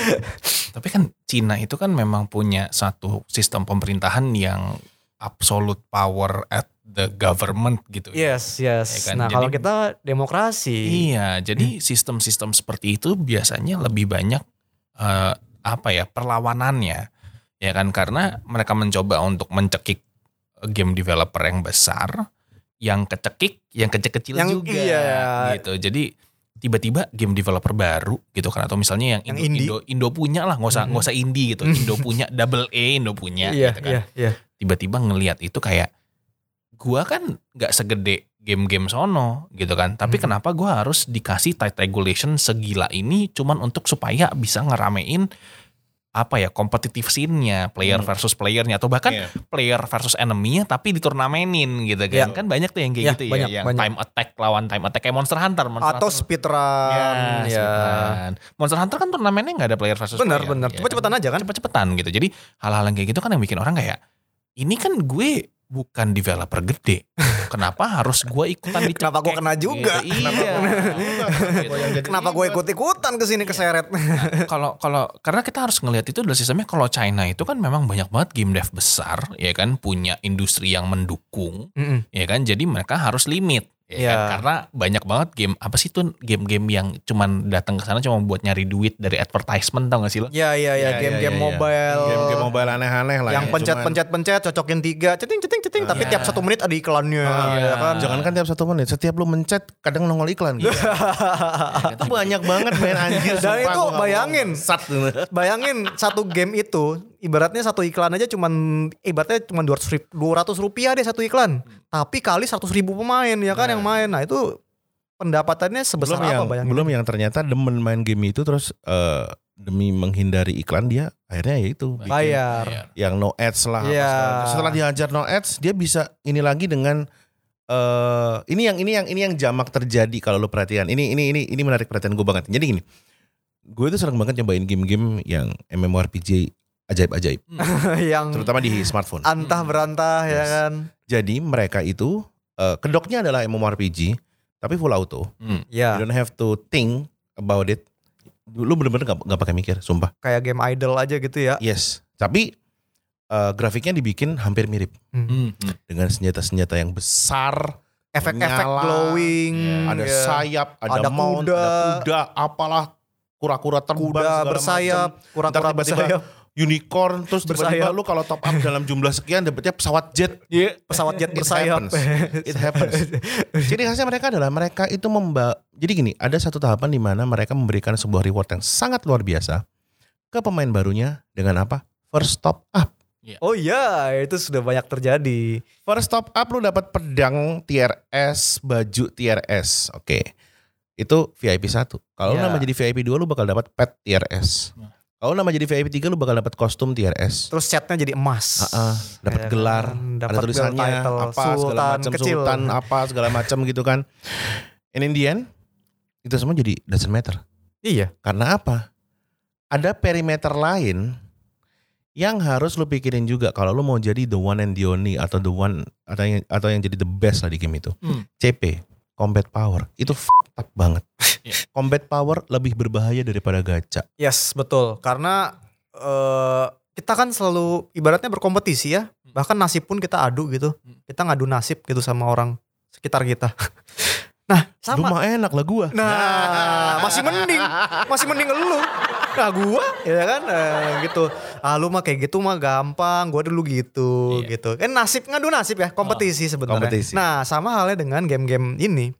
tapi kan Cina itu kan memang punya satu sistem pemerintahan yang absolute power at the government gitu ya. Yes, yes. Ya kan? Nah, Jadi- kalau kita demokrasi. Iya, jadi sistem-sistem seperti itu biasanya lebih banyak eh, apa ya perlawanannya, ya kan karena mereka mencoba untuk mencekik game developer yang besar, yang kecekik, yang kecil-kecil Yang- juga, iya. gitu. Jadi tiba-tiba game developer baru gitu kan atau misalnya yang, Yang Indo. Indo, Indo punya lah, nggak usah Mhm. nggak usah indie gitu, Indo punya double A, Indo punya, Iya, gitu kan iya, iya. tiba-tiba ngelihat itu kayak gua kan nggak segede game-game sono gitu kan tapi Hmm. kenapa gua harus dikasih tight regulation segila ini cuman untuk supaya bisa ngeramein apa ya kompetitif scene-nya player Hmm. versus playernya atau bahkan Iya. player versus enemy-nya tapi diturnemenin gitu kan Iya. kan banyak tuh yang kayak Iya, gitu banyak, ya yang banyak. time attack lawan time attack kayak Monster Hunter Monster Atau Hunter. speedrun. Ya, ya. speedrun. Monster Hunter kan turnamennya nggak ada player versus Benar, player. benar. ya Cepet-cepetan aja kan? Cepet-cepetan gitu. Jadi hal-hal yang kayak gitu kan yang bikin orang kayak ini kan gue bukan developer gede. Kenapa harus gue ikutan di Kenapa gue kena juga? Gitu. Iya. Kenapa gue ikut-ikutan ke sini keseret? Kalau kalau karena kita harus ngelihat itu adalah sistemnya kalau China itu kan memang banyak banget game dev besar ya kan punya industri yang mendukung Mm-mm. ya kan jadi mereka harus limit Ya Iya. kan? Karena banyak banget game apa sih tuh game-game yang cuman datang ke sana cuma buat nyari duit dari advertisement tau gak sih lo? Ya ya ya Iya, game-game iya, iya. mobile. Game-game mobile aneh-aneh lah. yang ya. pencet-pencet-pencet cocokin tiga, ceting-ceting ceting tapi Iya. tiap satu menit ada iklannya Ah, ya kan. Jangan kan tiap satu menit, setiap lu mencet kadang nongol iklan gitu. itu banyak banget main anjir. Dan itu bayangin. Sat. Bayangin satu game itu ibaratnya satu iklan aja cuman ibaratnya cuma 200 ribu, 200 rupiah deh satu iklan. Tapi kali 100 ribu pemain ya kan yang main. Nah itu pendapatannya sebesar belum apa yang bayangin. belum yang ternyata demen main game itu terus eh, demi menghindari iklan dia akhirnya ya itu bikin Bayar. Yang no ads lah. apa Iya. Setelah diajar no ads, dia bisa ini lagi dengan eh ini yang ini yang ini yang jamak terjadi kalau lu perhatikan. Ini ini ini ini menarik perhatian gue banget. Jadi gini, gue tuh sering banget nyobain game-game yang MMORPG ajaib-ajaib, yang terutama di smartphone. antah berantah ya Yes. kan. Jadi mereka itu eh, kedoknya adalah MMORPG, tapi full auto. Hmm. Ya You don't have to think about it. Lu bener-bener gak, gak pakai mikir, sumpah. kayak game idol aja gitu ya. Yes, tapi eh, grafiknya dibikin hampir mirip. Hmm. Hmm. dengan senjata-senjata yang besar, Efek-efek glowing. Iya. ada ya. sayap, ada, Ada mount, kuda. ada kuda, apalah kura-kura terbang, kuda bersayap, kura-kura bersayap, unicorn, terus tiba-tiba lu kalau top up dalam jumlah sekian dapetnya pesawat jet. pesawat jet It bersayap. happens. It happens. Jadi khasnya mereka adalah mereka itu memba. Jadi gini, ada satu tahapan di mana mereka memberikan sebuah reward yang sangat luar biasa ke pemain barunya dengan apa? First top up. Oh iya, itu sudah banyak terjadi. First top up lu dapat pedang tier S, baju tier S. Oke. Itu VIP 1. Kalau lu Ya. nama jadi VIP 2 lu bakal dapat pet tier S. Nah. Kalau nama jadi VIP 3 lu bakal dapat kostum tier S. Terus setnya jadi emas. Ah, ah, dapat Ya gelar, kan, ada dapat tulisannya title, apa segala sultan macam kecil. sultan apa segala macam gitu kan. And in the end itu semua jadi doesn't matter. Iya. Karena apa? Ada perimeter lain yang harus lu pikirin juga kalau lu mau jadi the one and the only atau the one atau yang atau yang jadi the best lah di game itu. Hmm. CP, combat power itu up banget. Iya. Combat power lebih berbahaya daripada gacha. Yes, betul. Karena eh kita kan selalu ibaratnya berkompetisi ya. Bahkan nasib pun kita adu gitu. Hmm. Kita ngadu nasib gitu sama orang sekitar kita. nah, Lu sama. mah enak lah gua. Nah, masih mending, masih mending lu. Nah, gua ya kan eh, gitu. Ah, lu mah kayak gitu mah gampang, gua dulu gitu Iya. gitu. Kan nasib ngadu nasib ya, kompetisi sebenarnya. kompetisi. Nah, sama halnya dengan game-game ini.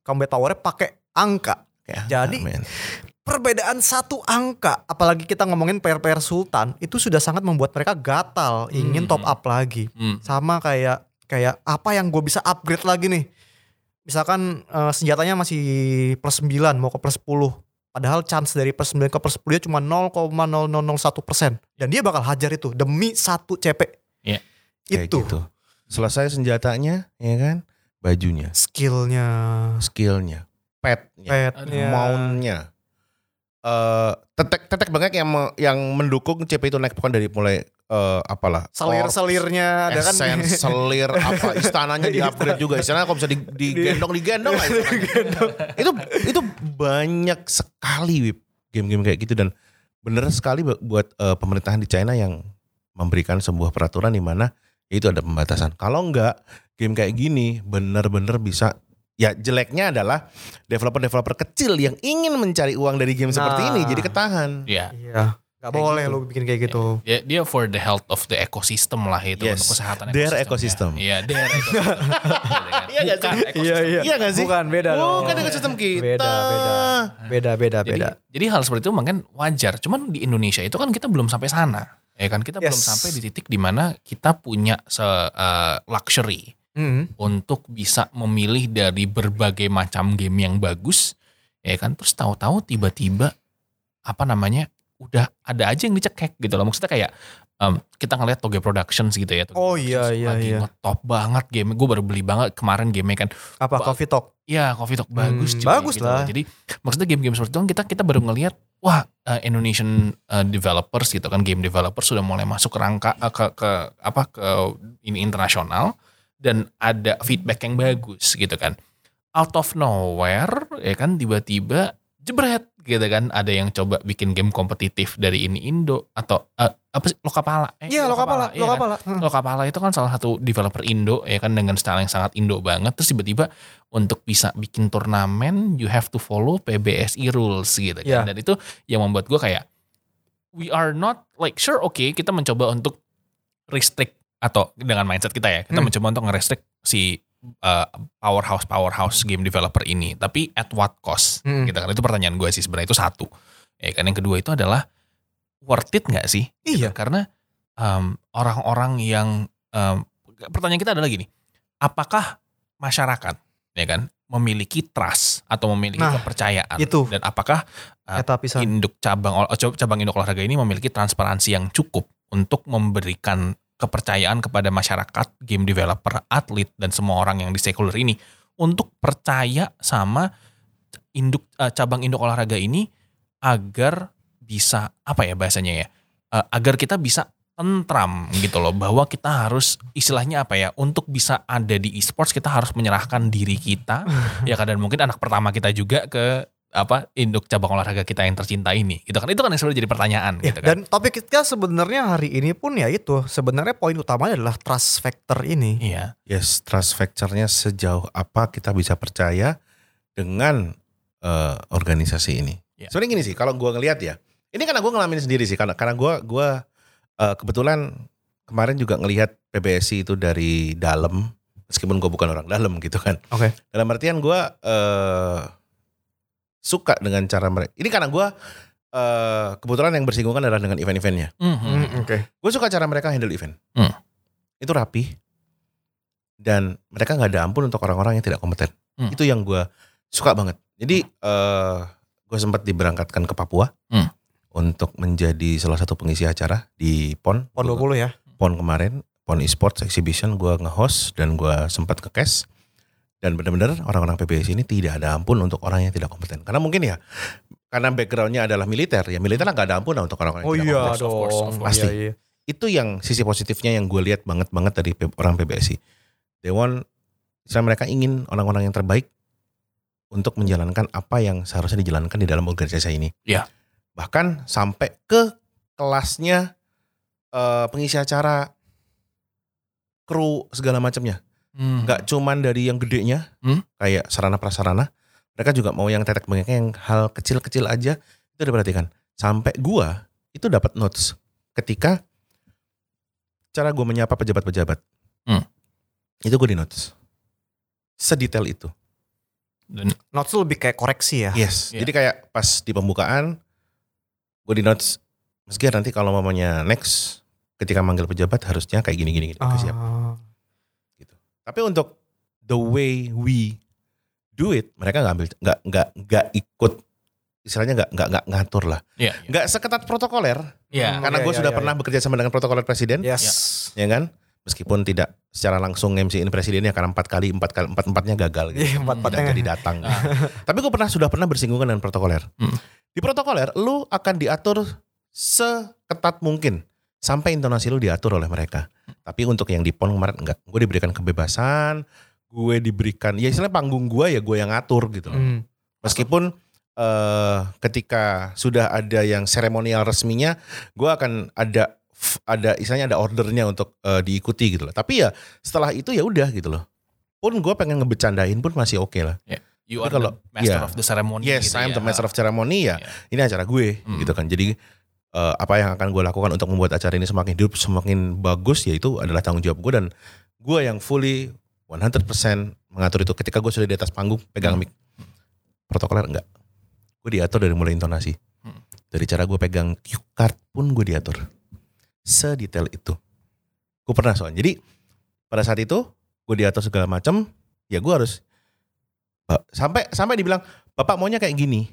Combat powernya pakai angka. Kayak Jadi, apa, men? Perbedaan satu angka, apalagi kita ngomongin player-player Sultan, itu sudah sangat membuat mereka gatal, ingin Hmm. top up lagi. Hmm. Sama kayak kayak apa yang gue bisa upgrade lagi nih. Misalkan eh, senjatanya masih plus 9 mau ke plus 10. Padahal chance dari plus 9 ke plus 10 nya cuma 0,0001 persen. Dan dia bakal hajar itu demi satu CP. Iya. Kayak Itu gitu. Selesai senjatanya, ya kan? Bajunya, skillnya, skillnya, petnya, petnya, mountnya. Eh tetek tetek banget yang me- yang mendukung CP itu naik bukan dari mulai eh, apalah selir-selirnya ada kan. Esen, selir, apa istananya di upgrade juga. Istananya kalau bisa di, digendong, digendong lah itu itu banyak sekali Wip, game-game kayak gitu dan bener sekali bu- buat eh, pemerintahan di China yang memberikan sebuah peraturan di mana itu ada pembatasan. Kalau enggak game kayak gini bener-bener bisa ya jeleknya adalah developer-developer kecil yang ingin mencari uang dari game seperti Nah. ini jadi ketahan. Iya. Iya. Gak Kayak boleh gitu. lu bikin kayak gitu. Dia, dia for the health of the ecosystem lah itu Yes. untuk kesehatan Their ekosistem. ecosystem. Iya, their ecosystem. Iya nggak sih? Bukan ekosistem. Iya nggak sih? Bukan beda dong. Bukan ekosistem kita. Beda, beda. Beda, beda, Jadi, beda. jadi hal seperti itu mungkin wajar. Cuman di Indonesia itu kan kita belum sampai sana. Ya kan kita belum Yes. sampai di titik di mana kita punya se eh, luxury Hmm. untuk bisa memilih dari berbagai macam game yang bagus. Ya kan terus tahu-tahu tiba-tiba apa namanya udah ada aja yang dicekek gitu loh. Maksudnya kayak em, kita ngeliat Toge Productions gitu ya. Toge Oh, iya, iya, lagi iya. ngetop banget game. Gue baru beli banget kemarin game kan. Apa Ba- coffee talk? Iya, Coffee Talk bagus Hmm, cuy, bagus gitu lah. loh. Jadi maksudnya game-game seperti itu kan kita kita baru ngelihat wah eh, Indonesian eh, developers gitu kan game developers sudah mulai masuk ke rangka eh, ke ke apa ke ini internasional dan ada feedback yang bagus gitu kan. Out of nowhere ya kan tiba-tiba jebret gitu kan. Ada yang coba bikin game kompetitif dari ini Indo atau eh, apa sih Lokapala? Eh, Iya Lokapala, iya kan? Lokapala. Hmm. Lokapala itu kan salah satu developer Indo ya kan dengan style yang sangat Indo banget. Terus tiba-tiba untuk bisa bikin turnamen you have to follow PBSI rules gitu kan. Iya. Dan itu yang membuat gue kayak we are not like sure oke kita mencoba untuk restrict atau dengan mindset kita ya kita Hmm. mencoba untuk nge-restrict si uh, powerhouse powerhouse game developer ini. Tapi at what cost? Hmm. gitu kan. Itu pertanyaan gue sih sebenarnya. Itu satu. Ya kan. Yang kedua itu adalah worth it nggak sih? Iya. karena um, orang-orang yang um, pertanyaan kita adalah gini, apakah masyarakat ya kan memiliki trust atau memiliki Nah, kepercayaan? itu. dan apakah uh, induk cabang cabang induk olahraga ini memiliki transparansi yang cukup untuk memberikan kepercayaan kepada masyarakat, game developer, atlet dan semua orang yang di stakeholder ini untuk percaya sama induk eh, cabang induk olahraga ini agar bisa apa ya bahasanya ya Eh, agar kita bisa tentram gitu loh bahwa kita harus istilahnya apa ya untuk bisa ada di e-sports kita harus menyerahkan diri kita ya kan? Dan mungkin anak pertama kita juga ke apa induk cabang olahraga kita yang tercinta ini gitu kan itu kan yang sebenarnya jadi pertanyaan Ya, gitu kan dan topik kita sebenarnya hari ini pun ya itu sebenarnya poin utamanya adalah trust factor ini. iya Yes, trust factor-nya sejauh apa kita bisa percaya dengan eh, organisasi ini. Ya. Sebenarnya gini sih, kalau gua ngelihat ya, ini karena gua ngalamin sendiri sih, karena karena gua gua eh, kebetulan kemarin juga ngelihat PBSI itu dari dalam, meskipun gua bukan orang dalam gitu kan. Oke. Dalam artian gua eh, suka dengan cara mereka. Ini karena gua eh, kebetulan yang bersinggungan adalah dengan event-eventnya. Mhm. Hmm, Oke. Gue suka cara mereka handle event. Hmm. Itu rapi. Dan mereka nggak ada ampun untuk orang-orang yang tidak kompeten. Hmm. Itu yang gue suka banget. Jadi eh gue sempat diberangkatkan ke Papua Hmm. untuk menjadi salah satu pengisi acara di PON. Pon Gua- 20 ya. PON kemarin, PON Esports Exhibition gue nge-host dan gue sempat ke cash. Dan benar-benar orang-orang PBSI ini tidak ada ampun untuk orang yang tidak kompeten. Karena mungkin ya, karena backgroundnya adalah militer, ya militer nggak ada ampun lah untuk orang-orang yang Oh tidak iya kompeten of course, of dong. course. Pasti. Iya, iya. itu yang sisi positifnya yang gue lihat banget banget dari P- orang PBSI. They want, misalnya mereka ingin orang-orang yang terbaik untuk menjalankan apa yang seharusnya dijalankan di dalam organisasi ini. Iya. Bahkan sampai ke kelasnya eh, pengisi acara, kru segala macamnya. Hmm. Nggak cuman dari yang gedenya, Hmm. kayak sarana prasarana. Mereka juga mau yang tetek bengeknya yang hal kecil-kecil aja itu diperhatikan. Sampai gua itu dapat notes ketika cara gue menyapa pejabat-pejabat. Hmm. Itu gue di notes. Sedetail itu. Dan Notes lebih kayak koreksi ya. Yes. Iya. Jadi kayak pas di pembukaan gue di notes meski nanti kalau mamanya next ketika manggil pejabat harusnya kayak gini-gini gini. Oke, siap. Tapi untuk the way we do it, mereka nggak ambil nggak nggak nggak ikut istilahnya nggak nggak nggak ngatur lah. Iya, iya. Nggak seketat protokoler Iya. karena iya, gue iya, sudah iya, pernah bekerja sama dengan protokoler presiden, Yes. ya kan? Meskipun tidak secara langsung MC-in presidennya karena empat kali empat kali empat empatnya gagal gitu. Iya, empat empatnya. jadi datang. Ah. Tapi gue pernah sudah pernah bersinggungan dengan protokoler. Hmm. Di protokoler, lu akan diatur seketat mungkin sampai intonasi lu diatur oleh mereka. Tapi untuk yang di pon kemarin enggak. Gue diberikan kebebasan, gue diberikan ya istilahnya panggung gue ya gue yang ngatur gitu loh. Hmm. Meskipun eh, ketika sudah ada yang seremonial resminya, gue akan ada ada istilahnya ada ordernya untuk eh, diikuti gitu loh. Tapi ya setelah itu ya udah gitu loh. Pun gue pengen ngebecandain pun masih oke lah. You Tapi are kalau- the master iya. of the ceremony. Yes, gitu I'm ya. the master of ceremony ya. Iya. Ini acara gue Hmm. gitu kan. Jadi eh, apa yang akan gue lakukan untuk membuat acara ini semakin hidup, semakin bagus ya itu adalah tanggung jawab gue dan gue yang fully 100% mengatur itu. Ketika gue sudah di atas panggung pegang Hmm. mic. Protokoler enggak. Gue diatur dari mulai intonasi. Hmm. Dari cara gue pegang cue card pun gue diatur. Sedetail itu. Gue pernah soalnya. Jadi pada saat itu gue diatur segala macam, ya gue harus Ba- sampai sampai dibilang bapak maunya kayak gini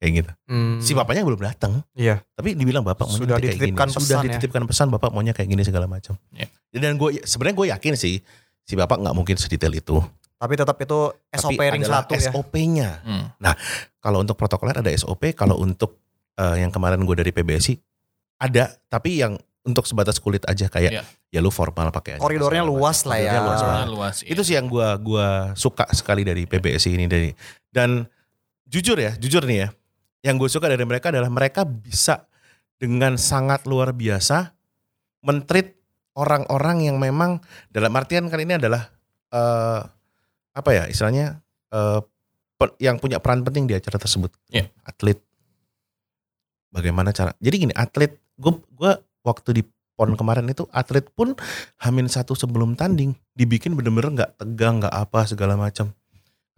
kayak gitu Hmm. si bapaknya belum datang Iya. tapi dibilang bapak Sudah nanti kayak gini dititipkan sudah pesan ya. dititipkan pesan bapak maunya kayak gini segala macam Ya. dan gue sebenarnya gue yakin sih si bapak nggak mungkin sedetail itu Tapi tetap itu SOP tapi ring satu ya. SOP-nya Hmm. kalau untuk protokoler ada SOP kalau untuk eh, yang kemarin gue dari PBSI ada tapi yang untuk sebatas kulit aja kayak Iya. ya lu formal pakai aja Koridornya luas lah ya. Koridornya luas banget. Luas, iya. Itu sih yang gua gua suka sekali dari PBSI ini dari dan jujur ya, jujur nih ya. Yang gue suka dari mereka adalah mereka bisa dengan sangat luar biasa mentreat orang-orang yang memang dalam artian kali ini adalah eh apa ya istilahnya eh pe- yang punya peran penting di acara tersebut. Iya. Atlet. Bagaimana cara? Jadi gini, atlet gue gua waktu di pon kemarin itu atlet pun hamin satu sebelum tanding dibikin bener-bener nggak tegang nggak apa segala macam.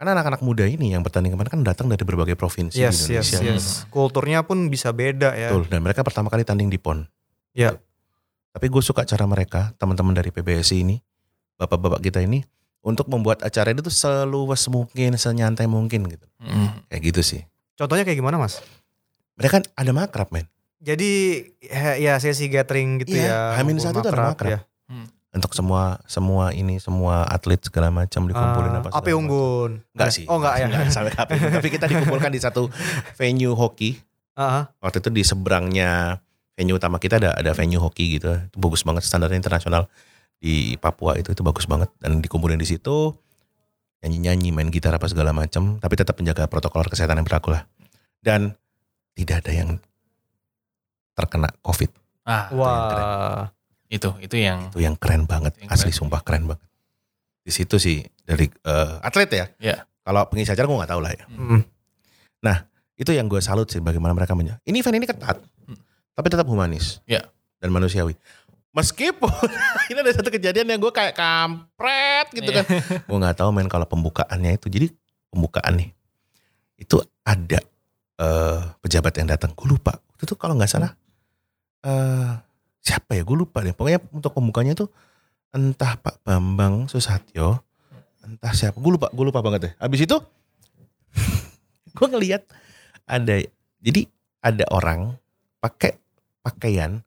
Karena anak-anak muda ini yang bertanding kemarin kan datang dari berbagai provinsi Yes, di yes, Indonesia. yes. Kulturnya pun bisa beda ya. Betul. Dan mereka pertama kali tanding di pon. Ya. Tapi gue suka cara mereka, teman-teman dari PBSI ini, bapak-bapak kita ini, untuk membuat acara itu seluas mungkin, senyantai mungkin gitu. Hmm. Kayak gitu sih. Contohnya kayak gimana mas? Mereka kan ada makrab men. Jadi ya, sesi gathering gitu Iya, ya. Hamin satu tuh ada makrab. ya. Untuk semua semua ini semua atlet segala macam dikumpulin Ah, apa. Macam. Unggun. Enggak sih. Oh enggak ya. Enggak sampai api. Tapi kita dikumpulkan di satu venue hoki. Ah, Waktu itu di seberangnya venue utama kita ada ada venue hoki gitu. Itu bagus banget standarnya internasional di Papua itu itu bagus banget dan dikumpulin di situ nyanyi-nyanyi, main gitar apa segala macam, tapi tetap menjaga protokol kesehatan yang berlaku lah. Dan tidak ada yang terkena COVID. Ah, Wah. Itu itu yang Itu yang keren banget, Yang asli keren. sumpah keren banget. Di situ sih dari eh, atlet ya. Iya. Kalau pengisi acara gue nggak tahu lah ya. Mm. Itu yang gue salut sih bagaimana mereka menja. Ini event ini ketat, Hmm. tapi tetap humanis. Iya. Dan manusiawi. Meskipun ini ada satu kejadian yang gue kayak kampret gitu Iya. kan. gue nggak tahu main kalau pembukaannya itu. Jadi pembukaan nih itu ada eh, pejabat yang datang. Gue lupa. Itu tuh kalau nggak salah eh siapa ya? Gue lupa deh. Pokoknya untuk pembukanya tuh entah Pak Bambang Susatyo, entah siapa. Gue lupa. Gue lupa banget deh. Habis itu gue ngeliat ada jadi ada orang pakai pakaian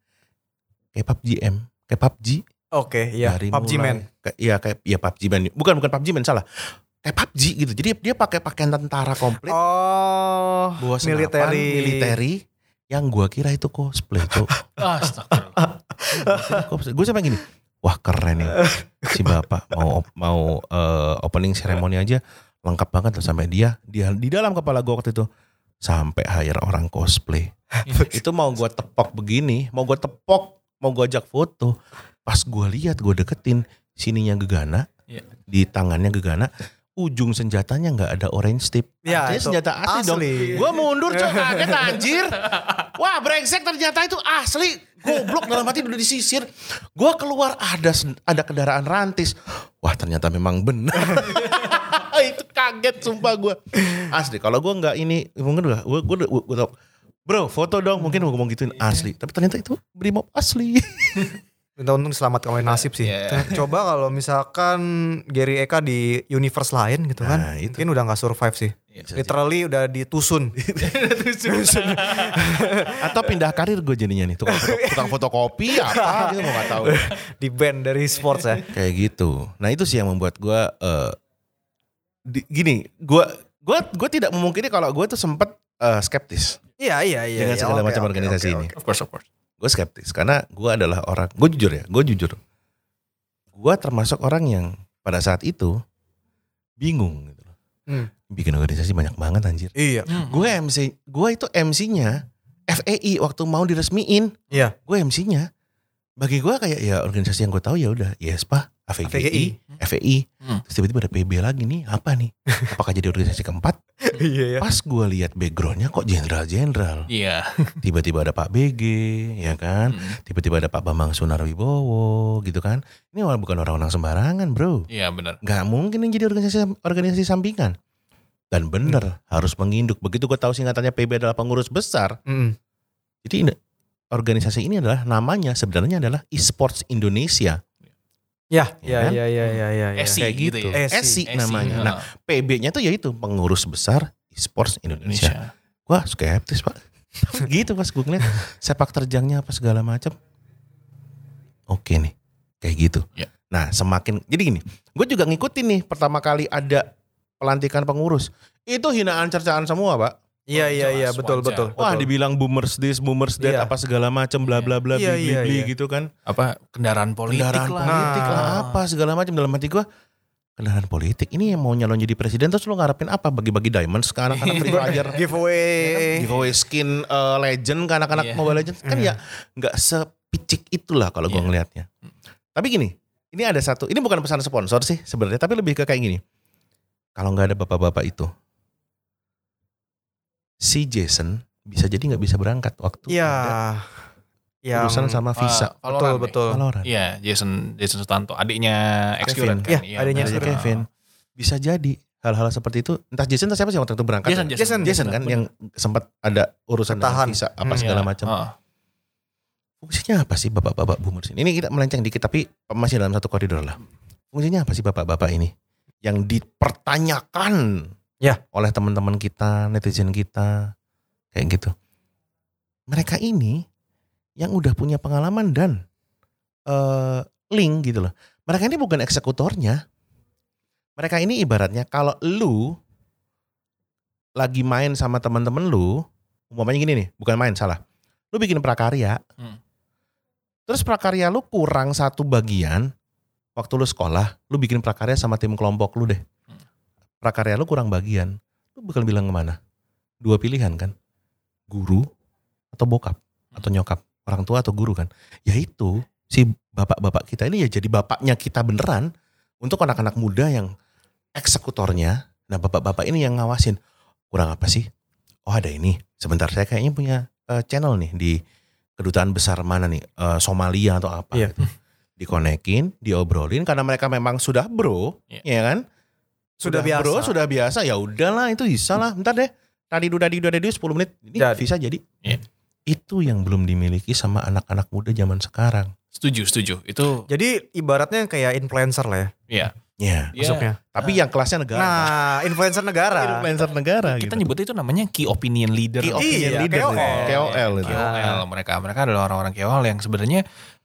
kayak PUBG M, kayak PUBG Oke, iya. dari PUBG mulai- Man. Iya kayak iya PUBG Man. Bukan bukan PUBG Man salah. Kayak PUBG gitu. Jadi dia pakai pakaian tentara komplit, Oh, military. military yang gua kira itu cosplay, Cok. Astagfirullah. gue sampai gini, wah keren nih si bapak mau mau eh, opening ceremony aja lengkap banget loh sampai dia dia di dalam kepala gue waktu itu sampai hire orang cosplay. itu mau gue tepok begini, mau gue tepok, mau gue ajak foto. Pas gue lihat, gue deketin sininya gegana, Iya. di tangannya gegana, ujung senjatanya nggak ada orange tip. Ya, Artinya senjata asli, dong. asli. Gue mundur cok kaget anjir. Wah brengsek ternyata itu asli. Goblok dalam hati udah disisir. Gue keluar ada ada kendaraan rantis. Wah ternyata memang benar. itu kaget sumpah gue. Asli kalau gue nggak ini mungkin udah gue gue gue tau. Bro foto dong mungkin gue ngomong gituin asli. Tapi ternyata itu brimob asli. Minta untung diselamatkan oleh nasib sih. Iya. Coba kalau misalkan Gary Eka di universe lain gitu kan, Nah, itu. mungkin udah nggak survive sih. Literally udah ditusun. Atau pindah karir gue jadinya nih tukang, foto- tukang fotokopi apa gitu gue nggak tahu. di band dari sports ya. kayak gitu. Nah itu sih yang membuat gue eh di- gini, gue gue gue tidak memungkiri kalau gue tuh sempet eh, skeptis Iya iya iya. dengan iya. segala Oke, macam oke, organisasi oke, ini. oke. Of course, of course. Gue skeptis karena gue adalah orang, gue jujur ya, gue jujur. Gue termasuk orang yang pada saat itu bingung gitu loh. Hmm. Bikin organisasi banyak banget anjir. Iya. Hmm. Gue MC, gue itu MC-nya FEI waktu mau diresmiin. Iya. Gue MC-nya. Bagi gue kayak ya organisasi yang gue tahu ya udah YESPA, AVGI, AVGI. FEI. Hmm. Terus tiba-tiba ada PB lagi nih, apa nih? Apakah jadi organisasi keempat? Iya ya. Pas gue lihat backgroundnya kok jenderal-jenderal. Iya. Tiba-tiba ada Pak BG, ya kan? Hmm. Tiba-tiba ada Pak Bambang Sunarwibowo, gitu kan? Ini orang bukan orang-orang sembarangan, bro. Iya benar. Gak mungkin ini jadi organisasi organisasi sampingan. Dan bener harus menginduk. Begitu gue tahu singkatannya PB adalah pengurus besar. Mm. Jadi organisasi ini adalah namanya sebenarnya adalah e-sports Indonesia. Ya, Iya ya, kan? ya, ya, ya, ya, ya. Esi Kayak gitu gitu. ya. Esi, namanya. heeh. Nah, PB-nya tuh yaitu pengurus besar e-sports Indonesia. Indonesia. Wah skeptis pak. gitu pas gue ngeliat sepak terjangnya apa segala macam. Oke nih, kayak gitu. Ya. Nah semakin, jadi gini, gue juga ngikutin nih pertama kali ada pelantikan pengurus. Itu hinaan cercaan semua pak. Iya, iya, iya, betul, betul. Wah betul. dibilang boomers this, boomers that, Iya. apa segala macam, bla bla bla, Iya, bli iya, bli iya. gitu kan. Apa kendaraan politik Kendaraan lah. politik lah, Nah. apa segala macam dalam hati gue. kendaraan politik. Ini yang mau nyalon jadi presiden terus lu ngarepin apa? Bagi-bagi diamonds ke anak-anak Free Fire. Giveaway. giveaway skin eh, legend ke anak-anak Iya. Mobile Legends kan ya nggak sepicik itulah kalau gua Iya. ngelihatnya. Tapi gini, ini ada satu, ini bukan pesan sponsor sih sebenarnya, tapi lebih ke kayak gini. Kalau nggak ada bapak-bapak itu, si Jason bisa jadi nggak bisa berangkat waktu Iya. ada Yang urusan sama visa. Uh, Valorant betul ya? betul. Valorant. Iya, Jason Jason Sutanto, adiknya Kevin. kan. Iya, adiknya benar. Adiknya Kevin. Bisa jadi hal-hal seperti itu. Entah Jason atau siapa sih waktu itu berangkat. Jason, ya? Jason, Jason kan yang sempat ada urusan Ketahan. visa apa Hmm, segala Iya. macam. Oh. Fungsinya apa sih bapak-bapak boomers ini? Ini kita melenceng dikit tapi masih dalam satu koridor lah. Fungsinya apa sih bapak-bapak ini? Yang dipertanyakan Ya. oleh teman-teman kita, netizen kita, kayak gitu. Mereka ini yang udah punya pengalaman dan eh link gitu loh. Mereka ini bukan eksekutornya. Mereka ini ibaratnya kalau lu lagi main sama teman-teman lu, umpamanya gini nih, bukan main salah. Lu bikin prakarya, Hmm. terus prakarya lu kurang satu bagian, waktu lu sekolah, lu bikin prakarya sama tim kelompok lu deh. Hmm. Prakarya lu kurang bagian, lu bakal bilang ke mana? Dua pilihan kan, guru atau bokap atau nyokap, orang tua atau guru kan. Ya itu si bapak-bapak kita ini ya jadi bapaknya kita beneran untuk anak-anak muda yang eksekutornya. Nah bapak-bapak ini yang ngawasin kurang apa sih? Oh ada ini. Sebentar saya kayaknya punya eh, channel nih di kedutaan besar mana nih Eh, Somalia atau apa? Iya. gitu. Dikonekin, diobrolin karena mereka memang sudah bro, Iya. ya kan? Sudah biasa. bro, sudah biasa. Ya udahlah itu bisa lah. Bentar deh. Tadi udah di udah di 10 menit. Ini Jadi. bisa jadi. Iya. Itu yang belum dimiliki sama anak-anak muda zaman sekarang. Setuju, setuju. Itu Jadi ibaratnya kayak influencer lah ya ya. Ya. Dia- masuknya. Tapi yang kelasnya negara. Nah, influencer negara. influencer negara kita gitu. nyebutnya itu namanya key opinion leader. Key opinion Iya, leader. KOL. KOL itu. KOL mereka mereka adalah orang-orang KOL yang sebenarnya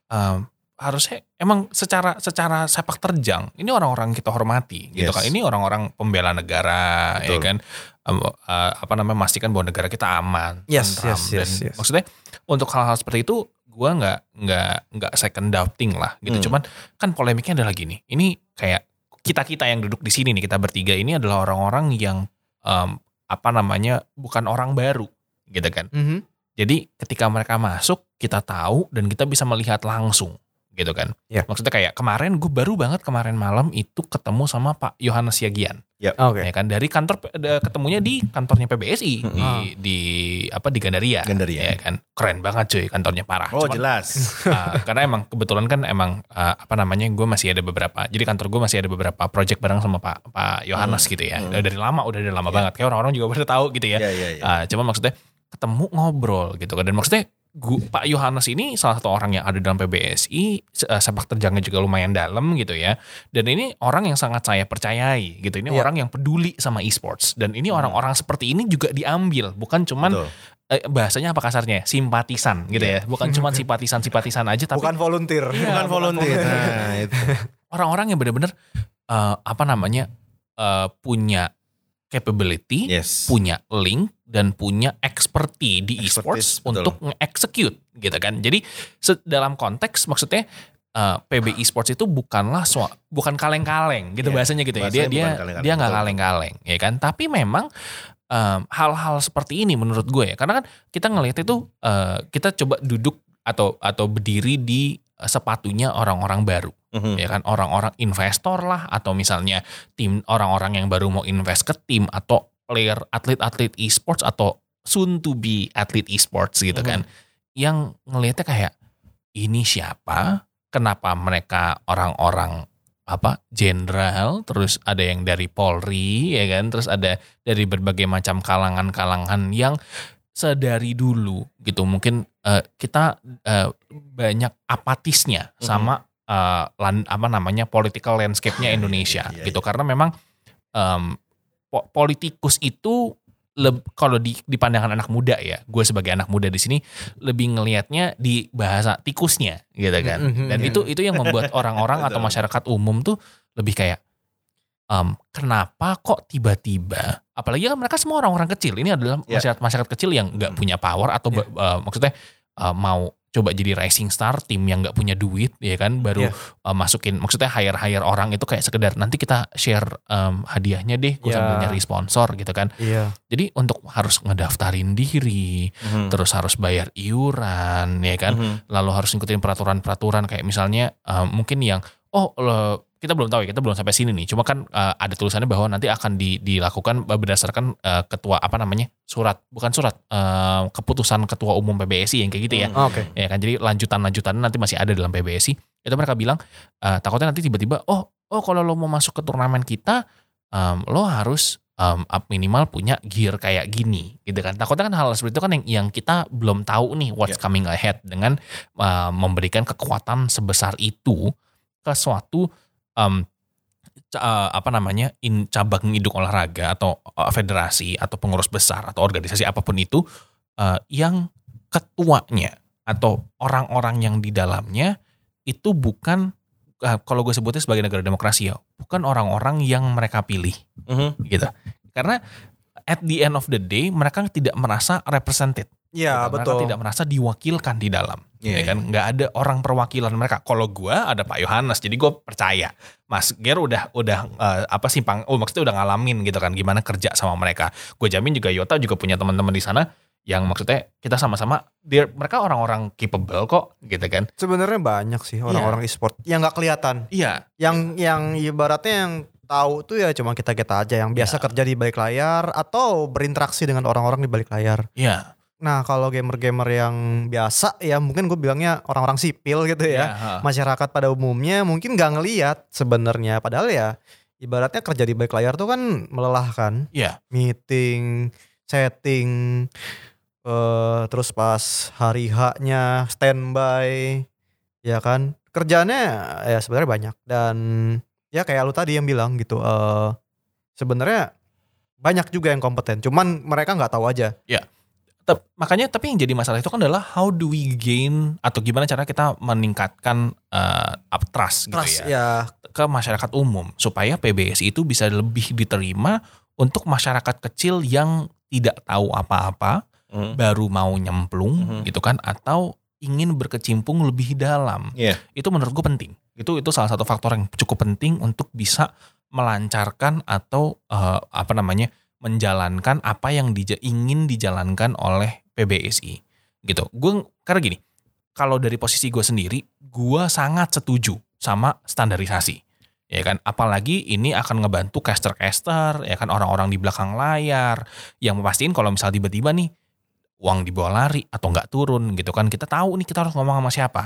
um, harusnya emang secara secara sepak terjang ini orang-orang kita hormati gitu Yes. kan ini orang-orang pembela negara ya Betul. kan Um, uh, apa namanya memastikan bahwa negara kita aman Yes, tentram. yes, yes, dan yes. maksudnya untuk hal-hal seperti itu gua nggak nggak nggak second doubting lah gitu Hmm. cuman kan polemiknya adalah gini ini kayak kita kita yang duduk di sini nih kita bertiga ini adalah orang-orang yang um, apa namanya bukan orang baru gitu kan Mhm. jadi ketika mereka masuk, kita tahu dan kita bisa melihat langsung gitu kan. Ya. Maksudnya kayak kemarin gue baru banget kemarin malam itu ketemu sama Pak Yohanes Yagian. Oke. Ya kan dari kantor eh, ketemunya di kantornya PBSI Mm-mm. di di apa di Gandaria. Gandaria. Ya kan. Keren banget cuy kantornya parah. Oh Cuman, jelas. ah, karena emang kebetulan kan emang ah, apa namanya gue masih ada beberapa. Jadi kantor gue masih ada beberapa project bareng sama Pak Pak Yohanes gitu ya. Hmm. Dari lama udah dari lama Ya. banget. Kayak orang-orang juga baru tahu gitu ya. Iya iya iya. Ah, cuma maksudnya ketemu ngobrol gitu kan dan maksudnya gu- Pak Yohanes ini salah satu orang yang ada dalam PBSI eh, sepak terjangnya juga lumayan dalam gitu ya dan ini orang yang sangat saya percayai gitu ini Iya. orang yang peduli sama e-sports dan ini orang-orang seperti ini juga diambil bukan cuman Betul. eh, bahasanya apa kasarnya simpatisan gitu ya bukan cuman simpatisan simpatisan aja tapi Bukan volunteer. Iya, Bukan volunteer. Nah, orang-orang yang benar-benar eh, apa namanya eh, punya capability Yes. punya link dan punya expertise di e-sports untuk nge-execute gitu kan. Jadi dalam konteks maksudnya uh, PB e-sports itu bukanlah sua- bukan kaleng-kaleng gitu Iya, bahasanya gitu ya. Dia bahasanya dia kaleng-kaleng, dia nggak kaleng-kaleng ya kan. Tapi memang um, hal-hal seperti ini menurut gue ya karena kan kita ngelihat itu uh, kita coba duduk atau atau berdiri di sepatunya orang-orang baru Mhm. ya kan orang-orang investor lah atau misalnya tim orang-orang yang baru mau invest ke tim atau player atlet-atlet e-sports atau soon to be atlet e-sports gitu Mhm. kan yang ngelihatnya kayak ini siapa? Kenapa mereka orang-orang apa jenderal? Terus ada yang dari Polri ya kan? Terus ada dari berbagai macam kalangan-kalangan yang sedari dulu gitu. Mungkin eh, kita eh, banyak apatisnya Mhm. sama eh, lan- apa namanya political landscape-nya Indonesia iya, gitu. karena memang em, po- politikus itu kalau di, di pandangan anak muda ya gue sebagai anak muda di sini lebih ngelihatnya di bahasa tikusnya gitu kan Mhm, dan iya. itu itu yang membuat orang-orang atau masyarakat umum tuh lebih kayak em, kenapa kok tiba-tiba apalagi kan mereka semua orang-orang kecil ini adalah Ya. masyarakat masyarakat kecil yang nggak Hmm. punya power atau Ya. ba- eh, maksudnya eh, mau coba jadi rising star tim yang nggak punya duit ya kan baru Iya. uh, masukin maksudnya hire hire orang itu kayak sekedar nanti kita share um, hadiahnya deh gue Iya. sambil nyari sponsor gitu kan Iya. jadi untuk harus ngedaftarin diri Mhm. terus harus bayar iuran ya kan Mhm. lalu harus ngikutin peraturan-peraturan kayak misalnya uh, mungkin yang oh lo- kita belum tahu ya kita belum sampai sini nih cuma kan uh, ada tulisannya bahwa nanti akan di- dilakukan berdasarkan uh, ketua apa namanya surat bukan surat uh, keputusan ketua umum PBSI yang kayak gitu ya Hmm. Oke. ya kan jadi lanjutan-lanjutan nanti masih ada dalam PBSI itu mereka bilang uh, takutnya nanti tiba-tiba oh oh kalau lo mau masuk ke turnamen kita um, lo harus um, minimal punya gear kayak gini gitu kan takutnya kan hal seperti itu kan yang yang kita belum tahu nih what's Ya. coming ahead dengan uh, memberikan kekuatan sebesar itu ke suatu um, uh, apa namanya in cabang induk olahraga atau uh, federasi atau pengurus besar atau organisasi apa pun itu uh, yang ketuanya atau orang-orang yang di dalamnya itu bukan uh, kalau gue sebutnya sebagai negara demokrasi ya bukan orang-orang yang mereka pilih. Mhm. gitu. Karena at the end of the day mereka tidak merasa represented Iya, mereka betul. tidak merasa diwakilkan di dalam Iya, ya kan? Nggak ada orang perwakilan mereka. Kalau gua ada Pak Yohanes jadi gue percaya. Mas Ger udah udah eh, apa sih pang oh maksudnya udah ngalamin gitu kan gimana kerja sama mereka. Gue jamin juga Yota juga punya teman-teman di sana yang maksudnya kita sama-sama mereka orang-orang capable kok gitu kan? Sebenarnya banyak sih orang-orang e-sport yang nggak kelihatan. iya. Yang yang ibaratnya yang tahu tuh ya cuma kita kita aja yang biasa Ya. kerja di balik layar atau berinteraksi dengan orang-orang di balik layar. iya Nah kalau gamer-gamer yang biasa ya mungkin gue bilangnya orang-orang sipil gitu ya. iya, ha. Masyarakat pada umumnya mungkin nggak ngeliat sebenarnya. Padahal ya ibaratnya kerja di balik layar tuh kan melelahkan. Iya. Meeting, setting, eh terus pas hari H-nya standby, ya kan. Kerjaannya ya sebenarnya banyak dan ya kayak lu tadi yang bilang gitu. eh sebenarnya banyak juga yang kompeten. Cuman mereka nggak tahu aja. Tep- makanya tapi yang jadi masalah itu kan adalah how do we gain atau gimana cara kita meningkatkan eh, up trust gitu Trust ya ya. ke masyarakat umum supaya PBSI itu bisa lebih diterima untuk masyarakat kecil yang tidak tahu apa-apa Mhm. baru mau nyemplung Mhm. gitu kan atau ingin berkecimpung lebih dalam Iya. itu menurut gue penting itu itu salah satu faktor yang cukup penting untuk bisa melancarkan atau eh, apa namanya menjalankan apa yang dija- ingin dijalankan oleh PBSI gitu. Gue karena gini kalau dari posisi gue sendiri gue sangat setuju sama standarisasi ya kan? Apalagi ini akan ngebantu caster-caster ya kan? Orang-orang di belakang layar yang memastikan kalau misal tiba-tiba nih uang dibawa lari atau nggak turun gitu kan? Kita tahu nih kita harus ngomong sama siapa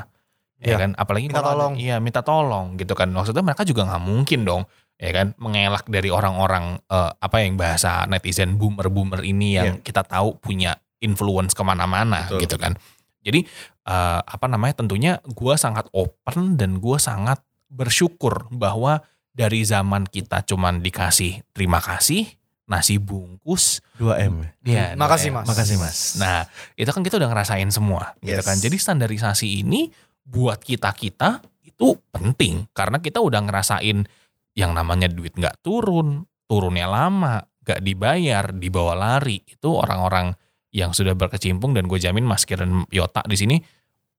ya Iya. kan? Apalagi Minta kalau ada- tolong. iya minta tolong gitu kan? Maksudnya mereka juga nggak mungkin dong ya kan mengelak dari orang-orang eh, apa yang bahasa netizen boomer boomer ini yang kita tahu punya influence ke mana-mana Betul. gitu kan jadi eh, apa namanya tentunya gua sangat open dan gua sangat bersyukur bahwa dari zaman kita cuman dikasih terima kasih nasi bungkus 2M. ya Makasih, Mas. Makasih Mas. Nah, itu kan kita udah ngerasain semua, gitu Yes. kan. Jadi standarisasi ini buat kita kita itu penting karena kita udah ngerasain yang namanya duit nggak turun, turunnya lama, nggak dibayar, dibawa lari. Itu orang-orang yang sudah berkecimpung dan gue jamin Mas Kir dan Yota di sini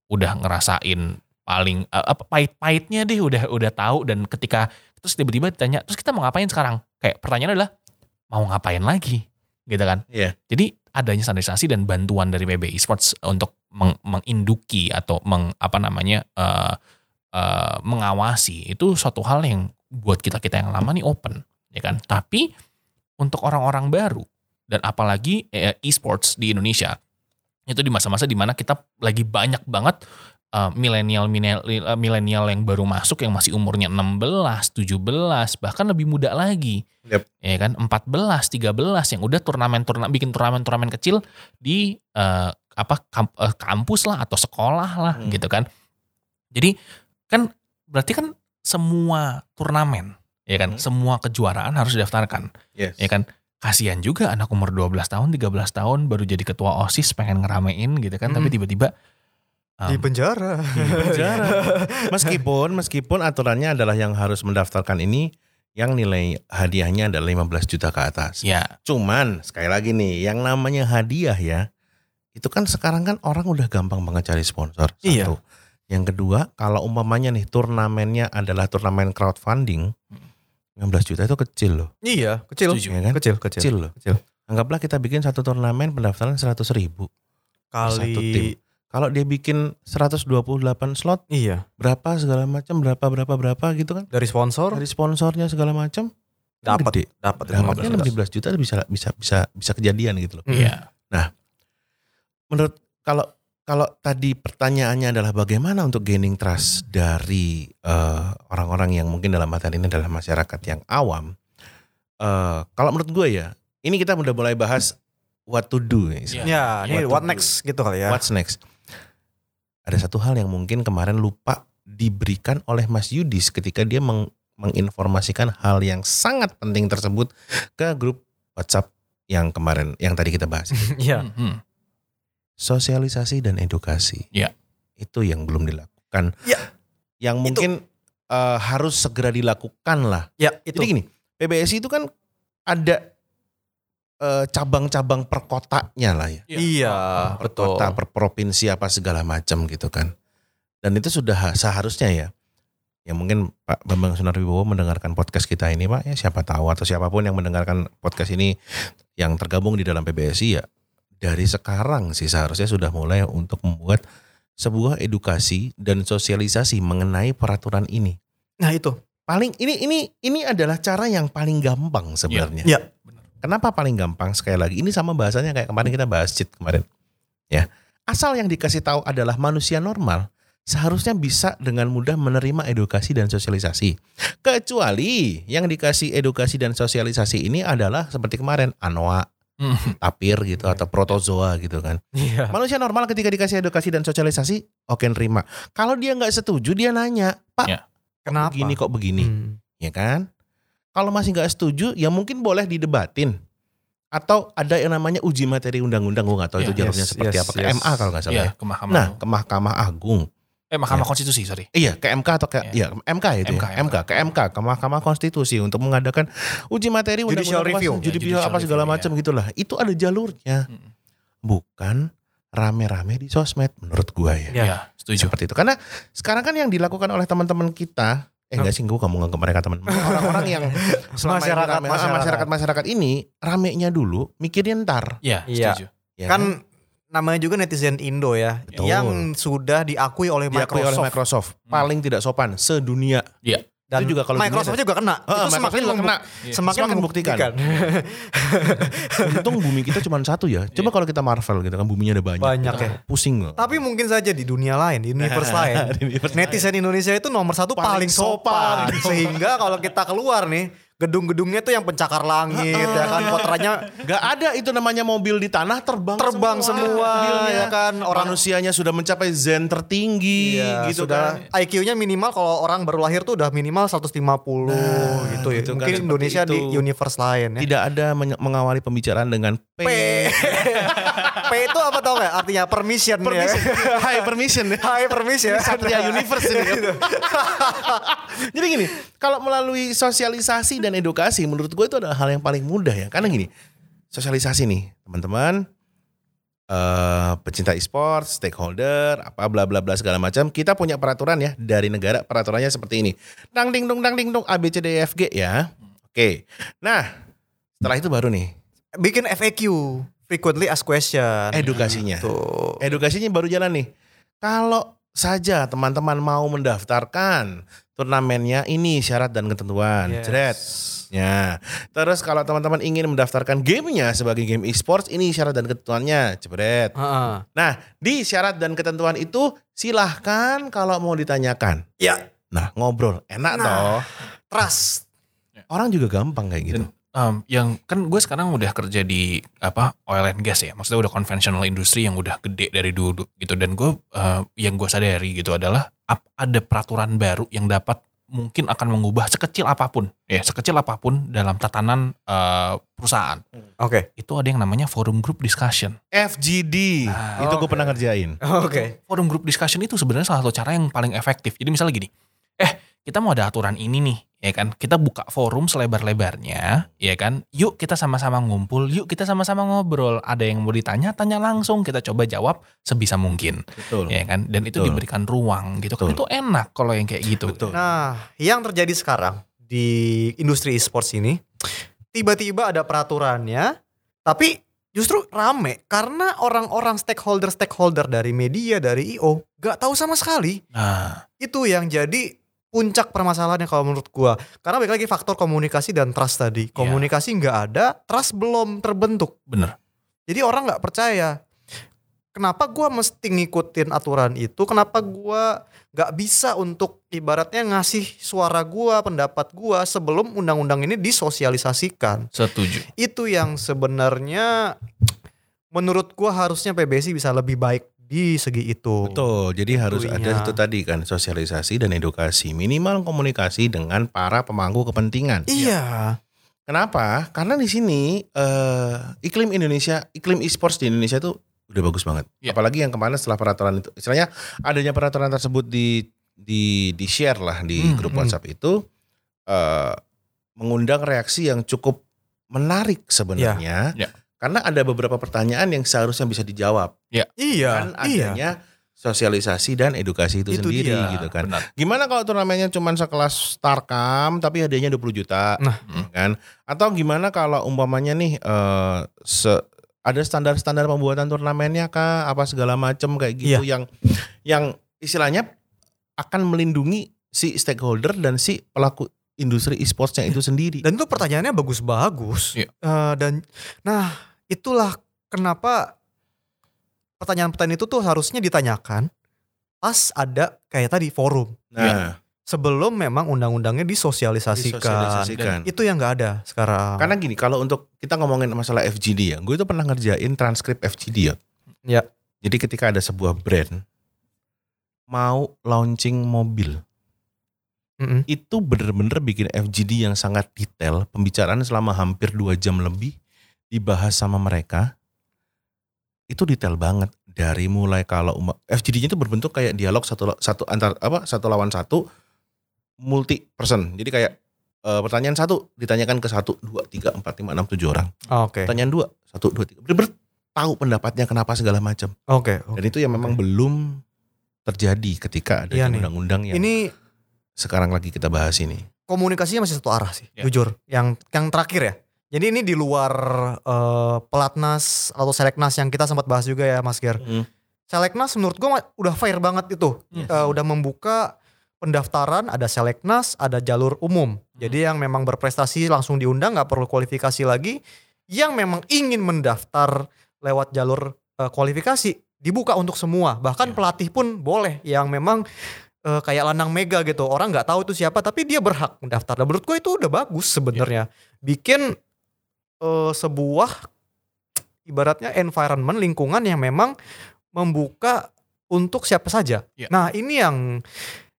udah ngerasain paling eh, apa pahit-pahitnya deh udah udah tahu dan ketika terus tiba-tiba ditanya terus kita mau ngapain sekarang kayak pertanyaannya adalah mau ngapain lagi gitu kan Iya. jadi adanya standarisasi dan bantuan dari PB Esports untuk meng- menginduki atau meng, apa namanya eh, eh, mengawasi itu suatu hal yang buat kita kita yang lama nih open ya kan tapi untuk orang-orang baru dan apalagi eh, esports di Indonesia itu di masa-masa di mana kita lagi banyak banget eh, milenial milenial eh, milenial yang baru masuk yang masih umurnya 16, 17 bahkan lebih muda lagi Yep. ya kan 14, 13 yang udah turnamen-turnamen bikin turnamen-turnamen kecil di eh, apa kamp- eh, kampus lah atau sekolah lah Hmm. gitu kan. Jadi kan berarti kan semua turnamen ya kan, Hmm. semua kejuaraan harus didaftarkan Yes. ya kan. Kasihan juga anak umur 12 tahun, 13 tahun baru jadi ketua OSIS pengen ngeramein gitu kan, tapi Mm. tiba-tiba um, Di penjara. Di penjara. meskipun meskipun aturannya adalah yang harus mendaftarkan ini yang nilai hadiahnya adalah 15 juta ke atas. ya Cuman sekali lagi nih, yang namanya hadiah ya itu kan sekarang kan orang udah gampang banget cari sponsor. Satu. Iya. Yang kedua, kalau umpamanya nih turnamennya adalah turnamen crowdfunding, 15 juta itu kecil loh. Iya, kecil. Setuju. Ya kan? Kecil, kecil. Kecil loh. Kecil. Anggaplah kita bikin satu turnamen pendaftaran 100 ribu. Satu tim. Kali Kalau dia bikin 128 slot, iya, berapa segala macam, berapa berapa berapa gitu kan? dari sponsor Dari sponsornya segala macam, kan dapat dapat Dapatnya 15. 15 juta bisa bisa bisa bisa kejadian gitu loh. Iya. Menurut kalau kalau tadi pertanyaannya adalah bagaimana untuk gaining trust dari eh, orang-orang yang mungkin dalam materi ini adalah masyarakat yang awam. eh, kalau menurut gue ya, ini kita udah mulai bahas what to do. ya, istilahnya. Ya, ini What what do. next gitu kali ya. What's next? Ada satu hal yang mungkin kemarin lupa diberikan oleh Mas Yudis ketika dia meng- menginformasikan hal yang sangat penting tersebut ke grup WhatsApp yang kemarin yang tadi kita bahas. Iya. Hmm, hmm. Sosialisasi dan edukasi. Ya. Itu yang belum dilakukan. Ya. Yang mungkin eh, harus segera dilakukan lah. Ya, itu. Jadi gini, PBSI itu kan ada eh, cabang-cabang per kotanya lah ya. Iya, per betul. kota, per provinsi apa segala macam gitu kan. Dan itu sudah ha- seharusnya ya. Ya mungkin Pak Bambang Sunarwibowo mendengarkan podcast kita ini Pak ya siapa tahu atau siapa pun yang mendengarkan podcast ini yang tergabung di dalam PBSI ya dari sekarang sih seharusnya sudah mulai untuk membuat sebuah edukasi dan sosialisasi mengenai peraturan ini. Nah, itu. Paling ini ini ini adalah cara yang paling gampang sebenarnya. Iya. Kenapa paling gampang sekali lagi? Ini sama bahasanya kayak kemarin kita bahas cheat kemarin. Ya. Asal yang dikasih tahu adalah manusia normal, seharusnya bisa dengan mudah menerima edukasi dan sosialisasi. Kecuali yang dikasih edukasi dan sosialisasi ini adalah seperti kemarin Anoa, Hmm. tapir gitu atau protozoa gitu kan. Iya. Manusia normal ketika dikasih edukasi dan sosialisasi, oke nerima. Kalau dia nggak setuju, dia nanya, Pak, Ya. Kenapa? begini kok begini, Hmm. ya kan? Kalau masih nggak setuju, ya mungkin boleh didebatin. Atau ada yang namanya uji materi undang-undang, gue nggak tahu itu Ya, jalurnya yes, seperti yes, apa, ke yes. MA kalau nggak salah Iya, ya. ke Mahkamah. Nah, ke Mahkamah Agung. Eh Mahkamah ya. Konstitusi, sorry. Iya, ke MK atau ke Ya. ya, MK itu MK, ya, MK, ke MK, ke Mahkamah Konstitusi untuk mengadakan uji materi Judicial undang-undang review. apa, Ya, judicial judicial apa segala review, macam gitulah. Itu ada jalurnya, Hmm. bukan rame-rame di sosmed menurut gua ya. Ya. Iya, setuju. Seperti itu. Karena sekarang kan yang dilakukan oleh teman-teman kita Eh enggak sih gue kamu nganggap mereka teman Orang-orang yang selama ini Masyarakat, rame- ah, masyarakat. masyarakat-masyarakat ini ramenya dulu mikirin ntar. Iya, Iya. setuju. Ya Kan namanya juga netizen Indo ya, Betul. yang sudah diakui oleh Diakui Microsoft. oleh Microsoft paling tidak sopan sedunia. Dan Itu juga kalau Microsoft juga kena. Heeh, itu semakin juga kena. Iya. semakin, Semakin membuktikan. Untung bumi kita cuma satu ya. Coba kalau kita Marvel gitu kan buminya ada banyak. Banyak Kita ya. Pusing loh. Tapi mungkin saja di dunia lain, di universe lain, Di universe netizen Indonesia itu nomor satu Paling paling, sopan. sopan. Sehingga kalau kita keluar nih, gedung-gedungnya tuh yang pencakar langit, ya kan, kotorannya Gak ada itu namanya mobil di tanah terbang terbang semua, mobilnya. ya kan, orang Manusianya sudah mencapai zen tertinggi Iya, gitu sudah kan. IQ-nya minimal kalau orang baru lahir tuh udah minimal 150 gitu ya. gitu kan, Mungkin seperti Indonesia di itu. universe lain ya. Tidak ada men- mengawali pembicaraan dengan P. P. P itu apa tau gak? Artinya permission, Permission. ya. High permission ya. High permission. Satria Universe ini. ya. Jadi gini, kalau melalui sosialisasi dan edukasi menurut gue itu adalah hal yang paling mudah ya. Karena gini, sosialisasi nih teman-teman eh pecinta e-sport, stakeholder, apa bla bla bla segala macam. Kita punya peraturan ya dari negara peraturannya seperti ini. Dang ding dong dang ding dong A B C D E F G ya. Oke. Nah, setelah itu baru nih Bikin FAQ, frequently asked question. edukasinya. Tuh. edukasinya baru jalan nih. Kalau saja teman-teman mau mendaftarkan turnamennya ini syarat dan ketentuan. Yes. Jret. Ya. Terus kalau teman-teman ingin mendaftarkan gamenya sebagai game e-sports ini syarat dan ketentuannya. Jebret. Heeh. Nah, di syarat dan ketentuan itu silahkan kalau mau ditanyakan. Ya, Nah, ngobrol. Enak Nah. toh. trust. Orang juga gampang kayak gitu. Dan um, yang kan gue sekarang udah kerja di apa oil and gas ya, maksudnya udah conventional industry yang udah gede dari dulu gitu. Dan gue uh, yang gue sadari gitu adalah ap- ada peraturan baru yang dapat mungkin akan mengubah sekecil apa pun ya sekecil apa pun dalam tatanan uh, perusahaan Oke. itu ada yang namanya forum group discussion FGD. Nah, itu gue oke. pernah ngerjain. Oke. forum group discussion itu sebenarnya salah satu cara yang paling efektif. Jadi misalnya gini, eh kita mau ada aturan ini nih, ya kan? Kita buka forum selebar-lebarnya, ya kan? Yuk kita sama-sama ngumpul, yuk kita sama-sama ngobrol. Ada yang mau ditanya, tanya langsung. Kita coba jawab sebisa mungkin, Betul. ya kan? Dan itu Betul. diberikan ruang gitu kan. Betul. Itu enak kalau yang kayak gitu. Betul. Nah, yang terjadi sekarang di industri e-sports ini, tiba-tiba ada peraturannya, tapi justru rame karena orang-orang stakeholder-stakeholder dari media, dari IO, gak tahu sama sekali. Nah, Itu yang jadi puncak permasalahannya kalau menurut gua. Karena balik lagi faktor komunikasi dan trust tadi. Komunikasi nggak ada, trust belum terbentuk. bener. Jadi orang nggak percaya. Kenapa gua mesti ngikutin aturan itu? Kenapa gua nggak bisa untuk ibaratnya ngasih suara gua, pendapat gua sebelum undang-undang ini disosialisasikan? Setuju. Itu yang sebenarnya menurut gua harusnya PBSI bisa lebih baik di segi itu. Betul, jadi harus ada Itunya. itu tadi kan sosialisasi dan edukasi, minimal komunikasi dengan para pemangku kepentingan. Iya. Kenapa? Karena di sini eh, iklim Indonesia, iklim e-sports di Indonesia itu udah bagus banget. Ya. Apalagi yang kemarin setelah peraturan itu, istilahnya adanya peraturan tersebut di di di share lah di Hmm, grup hmm. WhatsApp itu eh, mengundang reaksi yang cukup menarik sebenarnya. Ya. Karena ada beberapa pertanyaan yang seharusnya bisa dijawab. Iya. kan iya. adanya sosialisasi dan edukasi itu, Itu sendiri dia. gitu kan. Benar. Gimana kalau turnamennya cuma sekelas Starcam tapi hadiahnya 20 juta Nah. ya kan? Atau gimana kalau umpamanya nih eh, se- ada standar-standar pembuatan turnamennya kah apa segala macam kayak gitu Iya. yang yang istilahnya akan melindungi si stakeholder dan si pelaku industri e-sportsnya itu sendiri. Dan itu pertanyaannya bagus-bagus. Iya. Eh, dan nah itulah kenapa pertanyaan-pertanyaan itu tuh harusnya ditanyakan pas ada kayak tadi forum Nah, sebelum memang undang-undangnya disosialisasikan. disosialisasikan. Itu yang nggak ada sekarang. Karena gini, kalau untuk kita ngomongin masalah FGD ya, gue itu pernah ngerjain transkrip FGD ya. Ya. Jadi ketika ada sebuah brand mau launching mobil, Mm-mm. itu bener-bener bikin FGD yang sangat detail, pembicaraan selama hampir dua jam lebih dibahas sama mereka. Itu detail banget dari mulai kalau FGD-nya itu berbentuk kayak dialog satu satu antar apa satu lawan satu multi person. Jadi kayak eh, pertanyaan satu ditanyakan ke satu dua tiga empat lima enam tujuh orang. Ah, Oke. Pertanyaan dua satu dua tiga bener-bener tahu pendapatnya kenapa segala macam. Oke. Dan itu yang memang belum terjadi ketika ada Iya undang-undang yang Ini sekarang lagi kita bahas ini. komunikasinya masih satu arah sih, Ya. jujur. Yang yang terakhir ya. Jadi ini di luar eh, pelatnas atau seleknas yang kita sempat bahas juga ya Mas Ger. Hmm. Seleknas menurut ma- udah fair banget itu. Yes. Eh, udah membuka pendaftaran, ada seleknas, ada jalur umum. Jadi yang memang berprestasi langsung diundang, nggak perlu kualifikasi lagi. Yang memang ingin mendaftar lewat jalur eh, kualifikasi dibuka untuk semua. Bahkan Ya. pelatih pun boleh yang memang eh, kayak lanang mega gitu. Orang nggak tahu itu siapa, tapi dia berhak mendaftar. Dan menurut gue itu udah bagus sebenarnya. Bikin eh, sebuah ibaratnya environment lingkungan yang memang membuka untuk siapa saja. Ya. Nah ini yang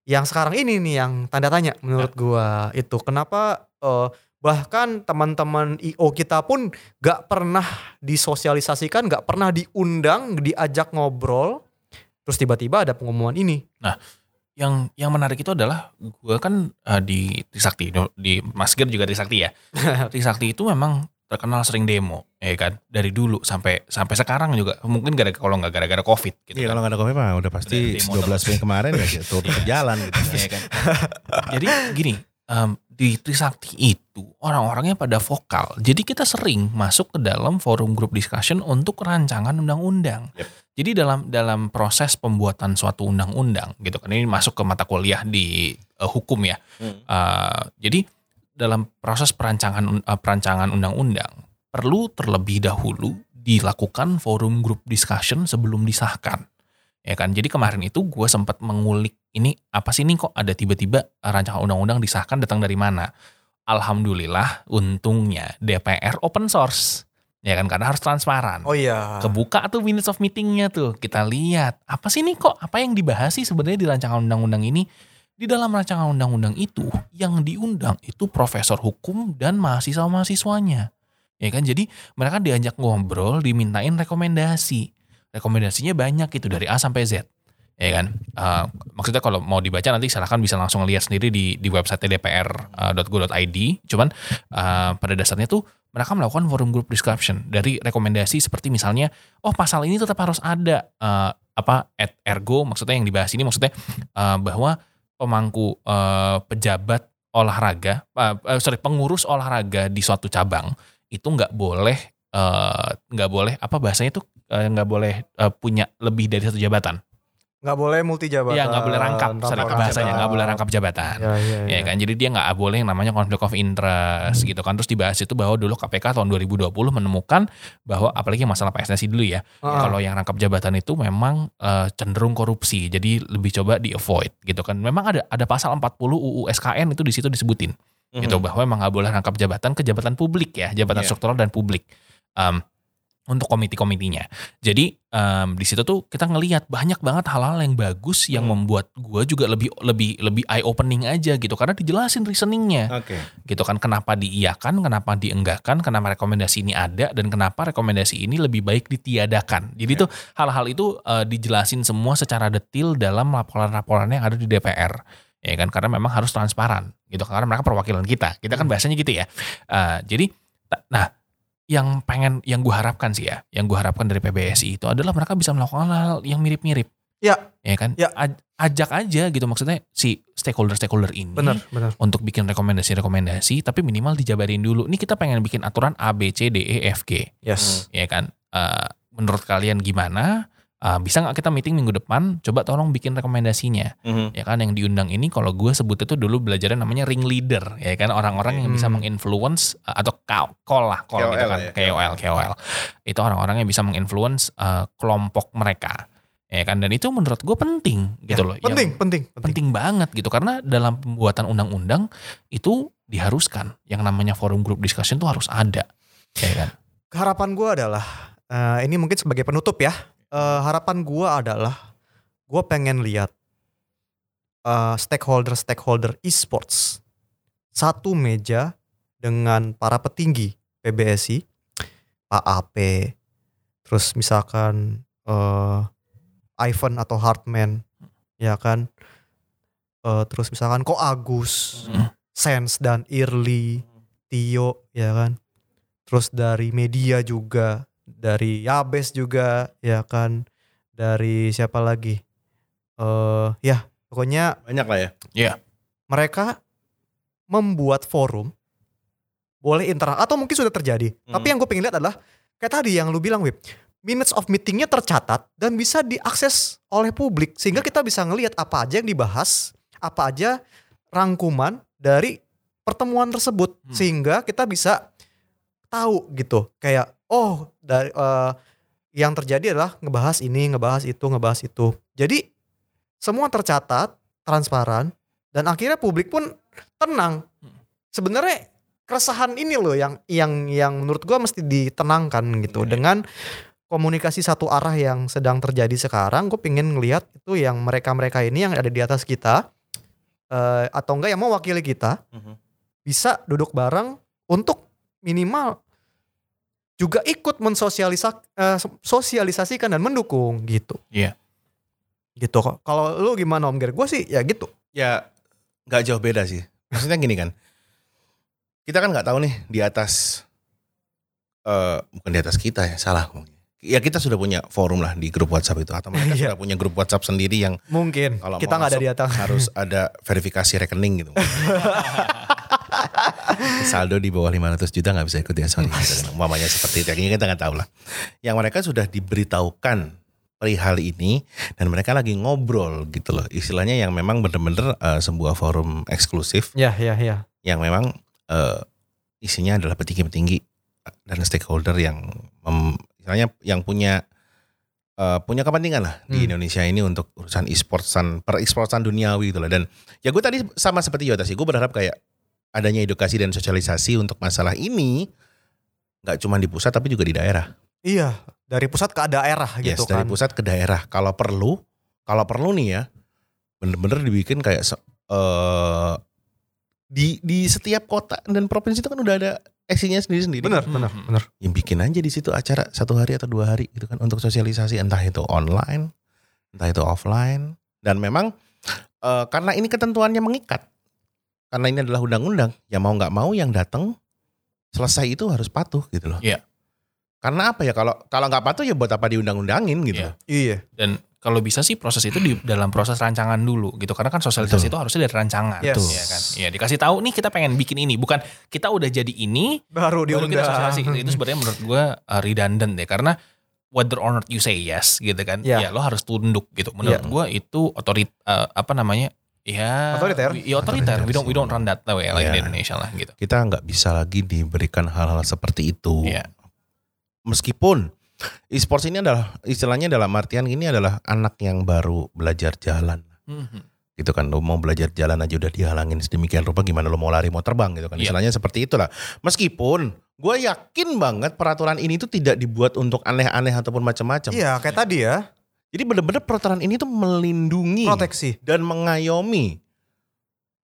yang sekarang ini nih yang tanda tanya menurut gua itu kenapa eh, bahkan teman-teman IO kita pun gak pernah disosialisasikan, gak pernah diundang, diajak ngobrol, terus tiba-tiba ada pengumuman ini. yang yang menarik itu adalah gue kan eh, di Trisakti di Mas Gir juga Trisakti ya Trisakti itu memang terkenal sering demo ya kan dari dulu sampai sampai sekarang juga mungkin gara kalau nggak gara-gara covid gitu Iya kan. kalau nggak ada kopi mah udah pasti Udah demo 12 Mei kemarin ya gitu, turun ke jalan gitu. Iya kan? Jadi gini, em, di Trisakti itu orang-orangnya pada vokal. Jadi kita sering masuk ke dalam forum group discussion untuk rancangan undang-undang. Yep. Jadi dalam dalam proses pembuatan suatu undang-undang gitu kan ini masuk ke mata kuliah di eh, hukum ya. Hmm. Eh, jadi dalam proses perancangan eh, perancangan undang-undang perlu terlebih dahulu dilakukan forum group discussion sebelum disahkan. Ya kan? Jadi kemarin itu gue sempat mengulik ini apa sih ini kok ada tiba-tiba rancangan undang-undang disahkan datang dari mana? Alhamdulillah untungnya DPR open source. Ya kan karena harus transparan Oh iya. kebuka tuh minutes of meetingnya tuh kita lihat apa sih nih kok apa yang dibahas sih sebenarnya di rancangan undang-undang ini di dalam rancangan undang-undang itu yang diundang itu profesor hukum dan mahasiswa mahasiswanya ya kan jadi mereka diajak ngobrol dimintain rekomendasi rekomendasinya banyak itu dari A sampai Z ya kan. Eh, maksudnya kalau mau dibaca nanti silahkan bisa langsung lihat sendiri di di website dpr.go.id. Cuman eh, pada dasarnya tuh mereka melakukan forum group discussion dari rekomendasi seperti misalnya, oh pasal ini tetap harus ada eh, apa at ergo maksudnya yang dibahas ini maksudnya eh, bahwa pemangku eh, pejabat olahraga, eh, sorry pengurus olahraga di suatu cabang itu nggak boleh eh, nggak boleh apa bahasanya tuh nggak boleh eh, punya lebih dari satu jabatan. Nggak boleh multi jabatan. Iya nggak boleh rangkap, rangkap bahasanya nggak boleh rangkap jabatan. Ya, ya, Ya kan, jadi dia nggak boleh yang namanya conflict of interest gitu kan. Terus dibahas itu bahwa dulu KPK tahun 2020 menemukan bahwa apalagi masalah PSSI dulu ya, Ah, kalau yang rangkap jabatan itu memang eh, cenderung korupsi, jadi lebih coba di avoid gitu kan. Memang ada ada pasal 40 UU SKN itu di situ disebutin gitu bahwa memang nggak boleh rangkap jabatan ke jabatan publik ya, jabatan Iya. struktural dan publik. Em, untuk komite-komitinya. Jadi em, di situ tuh kita ngelihat banyak banget hal-hal yang bagus yang Hmm. membuat gua juga lebih lebih lebih eye opening aja gitu karena dijelasin reasoningnya Oke. gitu kan kenapa diiyakan, kenapa dienggakkan, kenapa rekomendasi ini ada dan kenapa rekomendasi ini lebih baik ditiadakan. Jadi Ya. tuh hal-hal itu eh, dijelasin semua secara detail dalam laporan-laporan yang ada di DPR. Ya kan karena memang harus transparan gitu karena mereka perwakilan kita. Kita kan Hmm. bahasanya gitu ya. Eh, jadi nah yang pengen yang gue harapkan sih ya, yang gue harapkan dari PBSI itu adalah mereka bisa melakukan hal yang mirip-mirip. Ya. Ya kan? Ya. Aj- ajak aja gitu maksudnya si stakeholder-stakeholder ini Benar, benar. untuk bikin rekomendasi-rekomendasi tapi minimal dijabarin dulu. Ini kita pengen bikin aturan A B C D E F G, Yes. ya kan? Eh, menurut kalian gimana? Eh, bisa nggak kita meeting minggu depan? Coba tolong bikin rekomendasinya, Mhm. ya kan? Yang diundang ini kalau gue sebut itu dulu belajarnya namanya ring leader, ya kan? Orang-orang yang bisa Hmm. menginfluence eh, atau call lah, call gitu KOL kan? ya, KOL, KOL. Itu orang-orang yang bisa menginfluence eh, kelompok mereka, ya kan? Dan itu menurut gue penting gitu loh. Yang- Penting, penting, penting. penting banget gitu karena dalam pembuatan undang-undang itu diharuskan yang namanya forum group discussion tuh harus ada ya kan Harapan gue adalah eh, ini mungkin sebagai penutup ya. Eh, harapan gue adalah gue pengen lihat eh, stakeholder-stakeholder e-sports satu meja dengan para petinggi PBSI, Pak AP, terus misalkan eh, Ivan atau Hartman, ya kan, Eh, terus misalkan Ko Agus, Hmm. Sense dan Irli, Tio, ya kan. Terus dari media juga, dari Yabes juga, ya kan. Dari siapa lagi? Eh ya, pokoknya Banyak lah ya. mereka membuat forum boleh internal atau mungkin sudah terjadi. Hmm. Tapi yang gue pengen lihat adalah kayak tadi yang lu bilang, Wib. Minutes of meetingnya tercatat dan bisa diakses oleh publik sehingga kita bisa ngelihat apa aja yang dibahas, apa aja rangkuman dari pertemuan tersebut Hmm. sehingga kita bisa tahu gitu kayak oh dari eh, yang terjadi adalah ngebahas ini, ngebahas itu, ngebahas itu. Jadi semua tercatat, transparan dan akhirnya publik pun tenang. Sebenarnya keresahan ini loh yang yang yang menurut gua mesti ditenangkan gitu Iya. dengan komunikasi satu arah yang sedang terjadi sekarang. Gue pengen ngelihat itu yang mereka-mereka ini yang ada di atas kita eh, atau enggak yang mewakili kita Mhm. bisa duduk bareng untuk minimal juga ikut mensosialisa eh, sosialisasikan dan mendukung gitu. Iya. Gitu kok. Kalau lu gimana Om Ger? Gue sih ya gitu. Ya nggak jauh beda sih. Maksudnya gini kan. Kita kan nggak tahu nih di atas eh bukan di atas kita ya, salah. Ya kita sudah punya forum lah di grup WhatsApp itu atau mereka Iya. sudah punya grup WhatsApp sendiri yang Mungkin Kalau kita nggak ada di atas. harus ada verifikasi rekening gitu. Saldo di bawah 500 juta nggak bisa ikut ya sorry. Gitu kan. Seperti itu. Kita nggak tahu lah. Yang mereka sudah diberitahukan perihal ini dan mereka lagi ngobrol gitu loh. Istilahnya yang memang bener-bener eh, sebuah forum eksklusif Ya ya ya. yang memang eh, isinya adalah petinggi-petinggi dan stakeholder yang mem, istilahnya yang punya eh, punya kepentingan lah di Hmm. Indonesia ini untuk urusan e-sportsan per e-sportsan duniawi gitu lah dan ya gue tadi sama seperti Yota sih gue berharap kayak adanya edukasi dan sosialisasi untuk masalah ini nggak cuma di pusat tapi juga di daerah Iya, dari pusat ke daerah yes gitu dari kan. pusat ke daerah kalau perlu kalau perlu nih ya bener-bener dibikin kayak eh di di setiap kota dan provinsi itu kan udah ada eksinya sendiri-sendiri Bener, Hmm. bener, bener. yang bikin aja di situ acara satu hari atau dua hari gitu kan untuk sosialisasi entah itu online entah itu offline dan memang eh, karena ini ketentuannya mengikat karena ini adalah undang-undang ya mau nggak mau yang datang selesai itu harus patuh gitu loh Iya. karena apa ya kalau kalau nggak patuh ya buat apa diundang-undangin gitu Iya. loh. Iya. Dan kalau bisa sih proses itu di dalam proses rancangan dulu gitu. Karena kan sosialisasi Betul. itu harusnya dari rancangan. Yes. Iya kan. Iya dikasih tahu nih kita pengen bikin ini. Bukan kita udah jadi ini Baru baru kita diundang. sosialisasi. Itu sebenarnya menurut gue uh, redundant deh. Karena whether or not you say yes gitu kan. Iya. Ya lo harus tunduk gitu. Menurut Iya. gue itu otorit uh, apa namanya? Ya Otoriter. Ya otoriter. We don't we don't run that way like di Iya. Indonesia lah gitu. kita nggak bisa lagi diberikan hal-hal seperti itu Iya. meskipun e-sports ini adalah istilahnya dalam artian ini adalah anak yang baru belajar jalan Mhm. gitu kan lo mau belajar jalan aja udah dihalangin sedemikian rupa gimana lo mau lari mau terbang gitu kan Iya. istilahnya seperti itulah meskipun gue yakin banget peraturan ini tuh tidak dibuat untuk aneh-aneh ataupun macam-macam Iya, kayak tadi ya. Jadi bener-bener peraturan ini tuh melindungi Proteksi. dan mengayomi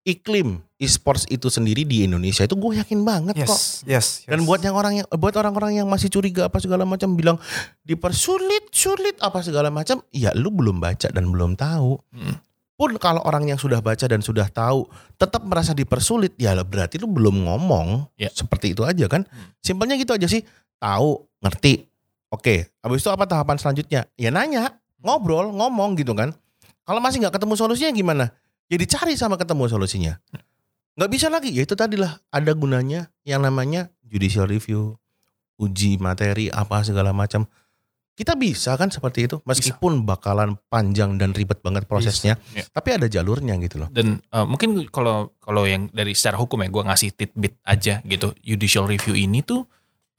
iklim e-sports itu sendiri di Indonesia itu gue yakin banget kok Yes, yes, yes. dan buat yang orang yang buat orang-orang yang masih curiga apa segala macam bilang dipersulit sulit apa segala macam ya lu belum baca dan belum tahu Hmm. pun kalau orang yang sudah baca dan sudah tahu tetap merasa dipersulit ya berarti lu belum ngomong Ya. seperti itu aja kan Hmm. simpelnya gitu aja sih tahu ngerti oke habis itu apa tahapan selanjutnya ya nanya ngobrol ngomong gitu kan. Kalau masih nggak ketemu solusinya gimana? Ya dicari sama ketemu solusinya. Nggak bisa lagi. Ya itu tadilah ada gunanya yang namanya judicial review uji materi apa segala macam. Kita bisa kan seperti itu. Meskipun bakalan panjang dan ribet banget prosesnya Iya. tapi ada jalurnya gitu loh. Dan uh, mungkin kalau kalau yang dari secara hukum ya gue ngasih tidbit aja gitu. Judicial review ini tuh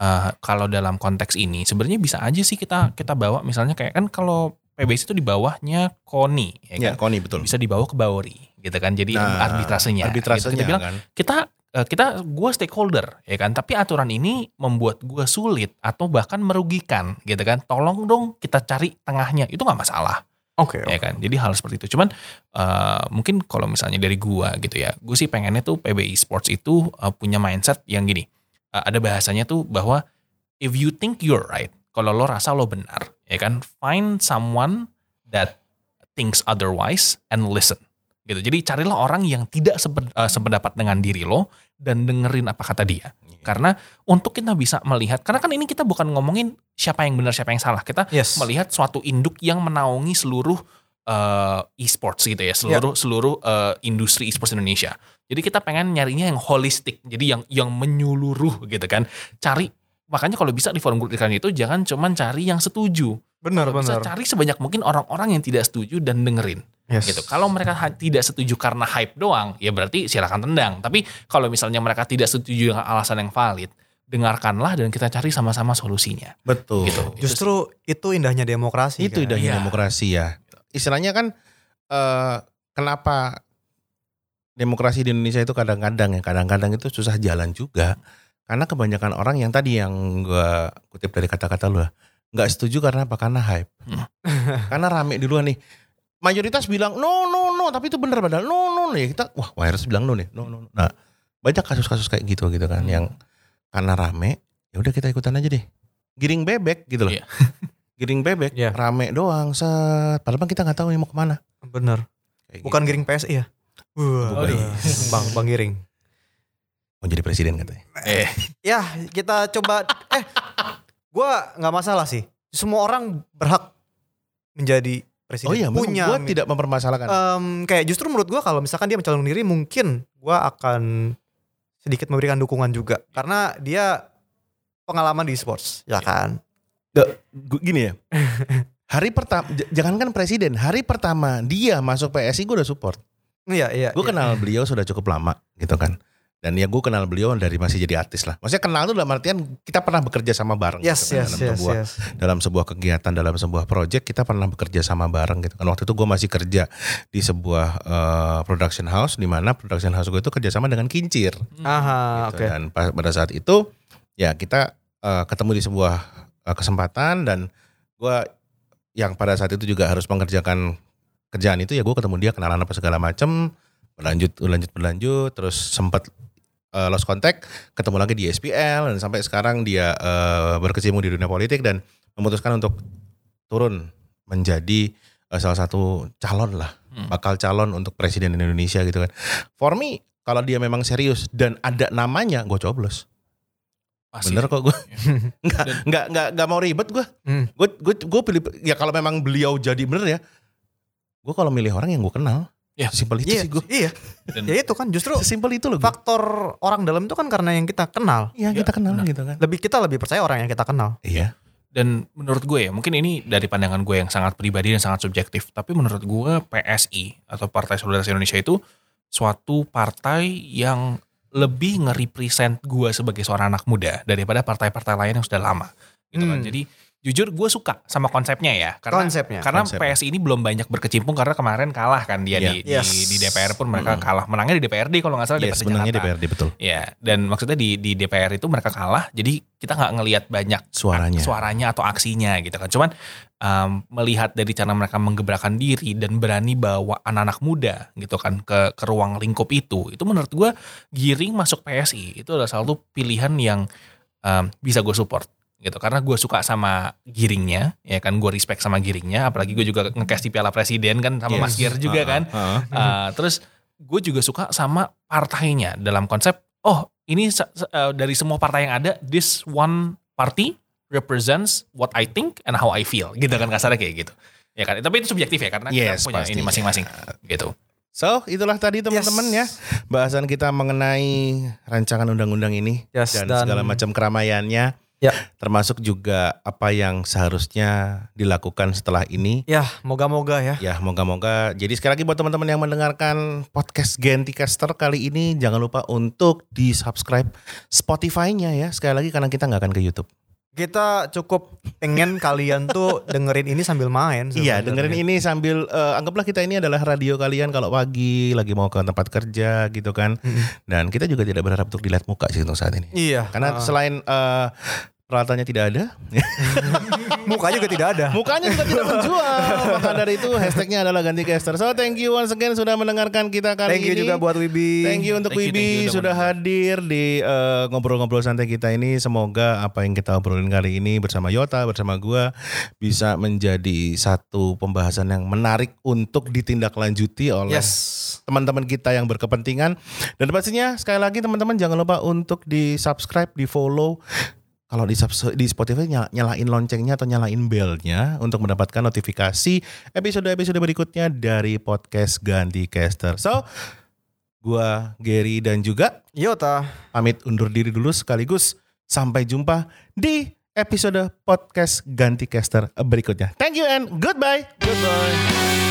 uh, kalau dalam konteks ini sebenarnya bisa aja sih kita kita bawa. Misalnya kayak kan kalau PBS itu di bawahnya KONI ya ya kan? Koni betul. Bisa dibawa ke Bauri gitu kan? Jadi Nah, arbitrasenya gitu. arbitrasenya kita bilang kan? Kita eh, kita gue stakeholder ya kan? Tapi aturan ini membuat gue sulit atau bahkan merugikan gitu kan? Tolong dong kita cari tengahnya. Itu nggak masalah Oke, ya kan? Jadi hal seperti itu. Cuman eh, mungkin kalau misalnya dari gua gitu ya gue sih pengennya tuh PBI Sports itu eh, punya mindset yang gini. Eh, ada bahasanya tuh bahwa if you think you're right kalau lo rasa lo benar ya kan find someone that thinks otherwise and listen gitu jadi carilah orang yang tidak eh, sependapat dengan diri lo dan dengerin apa kata dia karena untuk kita bisa melihat karena kan ini kita bukan ngomongin siapa yang benar siapa yang salah kita Yes. melihat suatu induk yang menaungi seluruh eh, e-sports gitu ya, seluruh seluruh eh, industri e-sports Indonesia. Jadi kita pengen nyarinya yang holistik, jadi yang yang menyeluruh gitu kan. Cari makanya kalau bisa di forum grup kalian itu jangan cuman cari yang setuju. Benar, Kalau bisa benar. cari sebanyak mungkin orang-orang yang tidak setuju dan dengerin Yes. gitu. Kalau mereka tidak setuju karena hype doang, ya berarti silakan tendang. Tapi kalau misalnya mereka tidak setuju dengan alasan yang valid, dengarkanlah dan kita cari sama-sama solusinya. betul Gitu. Itu Justru itu indahnya demokrasi. itu kan? idahnya Iya. demokrasi ya istilahnya kan eh, kenapa demokrasi di Indonesia itu kadang-kadang ya kadang-kadang itu susah jalan juga karena kebanyakan orang yang tadi yang gua kutip dari kata-kata lu nggak setuju karena apa karena hype Hmm. karena rame duluan nih mayoritas bilang no no no tapi itu bener padahal no no no ya kita wah mayoritas bilang no nih no no no. nah banyak kasus-kasus kayak gitu gitu kan Hmm. yang karena rame ya udah kita ikutan aja deh giring bebek gitu loh Iya. giring bebek Iya. rame doang set padahal kita nggak tahu nih mau ke mana Bener. Kayak Bukan gitu. giring PSI ya? Wah, aduh. Bang, Bang Giring. Mau jadi presiden katanya. Eh, Ya, kita coba eh gua nggak masalah sih. Semua orang berhak menjadi presiden. oh iya punya gue tidak mempermasalahkan. Em, kayak justru menurut gua kalau misalkan dia mencalonkan diri mungkin gua akan sedikit memberikan dukungan juga. Karena dia pengalaman di sports ya kan? Gua- gini ya. Hari pertama j- jangankan presiden hari pertama dia masuk PSI gue udah support. Iya iya gue iya. kenal beliau sudah cukup lama gitu kan dan ya gue kenal beliau dari masih jadi artis lah. Maksudnya kenal tuh dalam artian kita pernah bekerja sama bareng yes gitu kan, yes dalam yes sebuah yes. dalam sebuah kegiatan dalam sebuah project kita pernah bekerja sama bareng gitu kan. Waktu itu gue masih kerja di sebuah eh, production house di mana production house gue itu kerjasama dengan Kincir. Aha gitu. oke. dan pa- pada saat itu ya kita eh, ketemu di sebuah eh, kesempatan dan gue yang pada saat itu juga harus mengerjakan kerjaan itu ya gue ketemu dia kenalan apa segala macem berlanjut berlanjut berlanjut terus sempat eh, lost contact ketemu lagi di SPL dan sampai sekarang dia eh, berkecimpung di dunia politik dan memutuskan untuk turun menjadi eh, salah satu calon lah, Hmm. bakal calon untuk presiden Indonesia gitu kan. For me, kalau dia memang serius dan ada namanya, gue coblos. Pasti. Bener kok gue. nggak, Dan- nggak, nggak, nggak mau ribet gue. Hmm. Gue, gue, gue pilih. Ya kalau memang beliau jadi bener ya, gue kalau milih orang yang gue kenal. Ya. Simpel itu Iya, sih gue. iya. Dan- Ya itu kan justru Sesimpel itu loh. faktor orang dalam itu kan karena yang kita kenal. Iya kita Ya, kenal benar. gitu kan. Lebih kita lebih percaya orang yang kita kenal. Iya. Dan menurut gue ya, mungkin ini dari pandangan gue yang sangat pribadi dan sangat subjektif. Tapi menurut gue PSI atau Partai Solidaritas Indonesia itu suatu partai yang lebih nge-represent gue sebagai seorang anak muda daripada partai-partai lain yang sudah lama. Gitu kan. Hmm. Jadi jujur gue suka sama konsepnya ya. Karena Konsepnya. karena Konsep. PSI ini belum banyak berkecimpung karena kemarin kalah kan dia Iya. di, Yes. di di DPR pun mereka Mm. kalah. Menangnya di DPRD kalau nggak salah Iya DPRD sebenarnya Jakarta. DPRD betul. Ya, dan maksudnya di di DPR itu mereka kalah, jadi kita nggak ngelihat banyak Suaranya. suaranya atau aksinya gitu kan. Cuman um, melihat dari cara mereka menggebrakan diri dan berani bawa anak-anak muda gitu kan ke ke ruang lingkup itu, itu menurut gua giring masuk PSI itu adalah salah satu pilihan yang um, bisa gue support gitu. Karena gue suka sama giringnya ya kan? Gue respect sama giringnya apalagi gue juga ngecast di Piala Presiden kan sama Mas Gier juga kan? Heeh. Uh, terus gue juga suka sama partainya dalam konsep oh ini uh, dari semua partai yang ada this one party represents what I think and how I feel. Gitu kan kasarnya kayak gitu. Ya kan? Tapi itu subjektif ya karena Yes, kita punya pastinya. ini masing-masing gitu. So itulah tadi teman-teman ya bahasan kita mengenai rancangan undang-undang ini Yes, dan, dan- segala macam keramaiannya. Ya. Termasuk juga apa yang seharusnya dilakukan setelah ini. Ya, moga-moga ya. Ya moga-moga. Jadi sekali lagi buat teman-teman yang mendengarkan podcast Genticaster kali ini jangan lupa untuk di subscribe Spotify-nya ya. Sekali lagi karena kita nggak akan ke YouTube. Kita cukup pengen kalian tuh dengerin ini sambil main. Iya, dengerin ini sambil eh, anggaplah kita ini adalah radio kalian kalau pagi lagi mau ke tempat kerja gitu kan. Dan kita juga tidak berharap untuk dilihat muka sih untuk saat ini. Iya. Karena uh, selain eh, peralatannya tidak ada, muka juga tidak ada. mukanya juga tidak menjual. Maka dari itu hashtagnya adalah ganti caster. So thank you once again sudah mendengarkan kita kali Thank you ini. juga buat Wibi. Thank you untuk Thank you, Wibi thank you udah sudah hadir di eh, ngobrol-ngobrol santai kita ini. Semoga apa yang kita obrolin kali ini bersama Yota, bersama gua bisa menjadi satu pembahasan yang menarik untuk ditindaklanjuti oleh Yes. teman-teman kita yang berkepentingan. Dan pastinya sekali lagi teman-teman jangan lupa untuk di subscribe, di follow. Kalau di, di Spotify nyala- nyalain loncengnya atau nyalain belnya untuk mendapatkan notifikasi episode-episode berikutnya dari podcast Ganti Caster. So, gua Gary dan juga Yota. pamit undur diri dulu sekaligus sampai jumpa di episode podcast Ganti Caster berikutnya. Thank you and goodbye. Goodbye.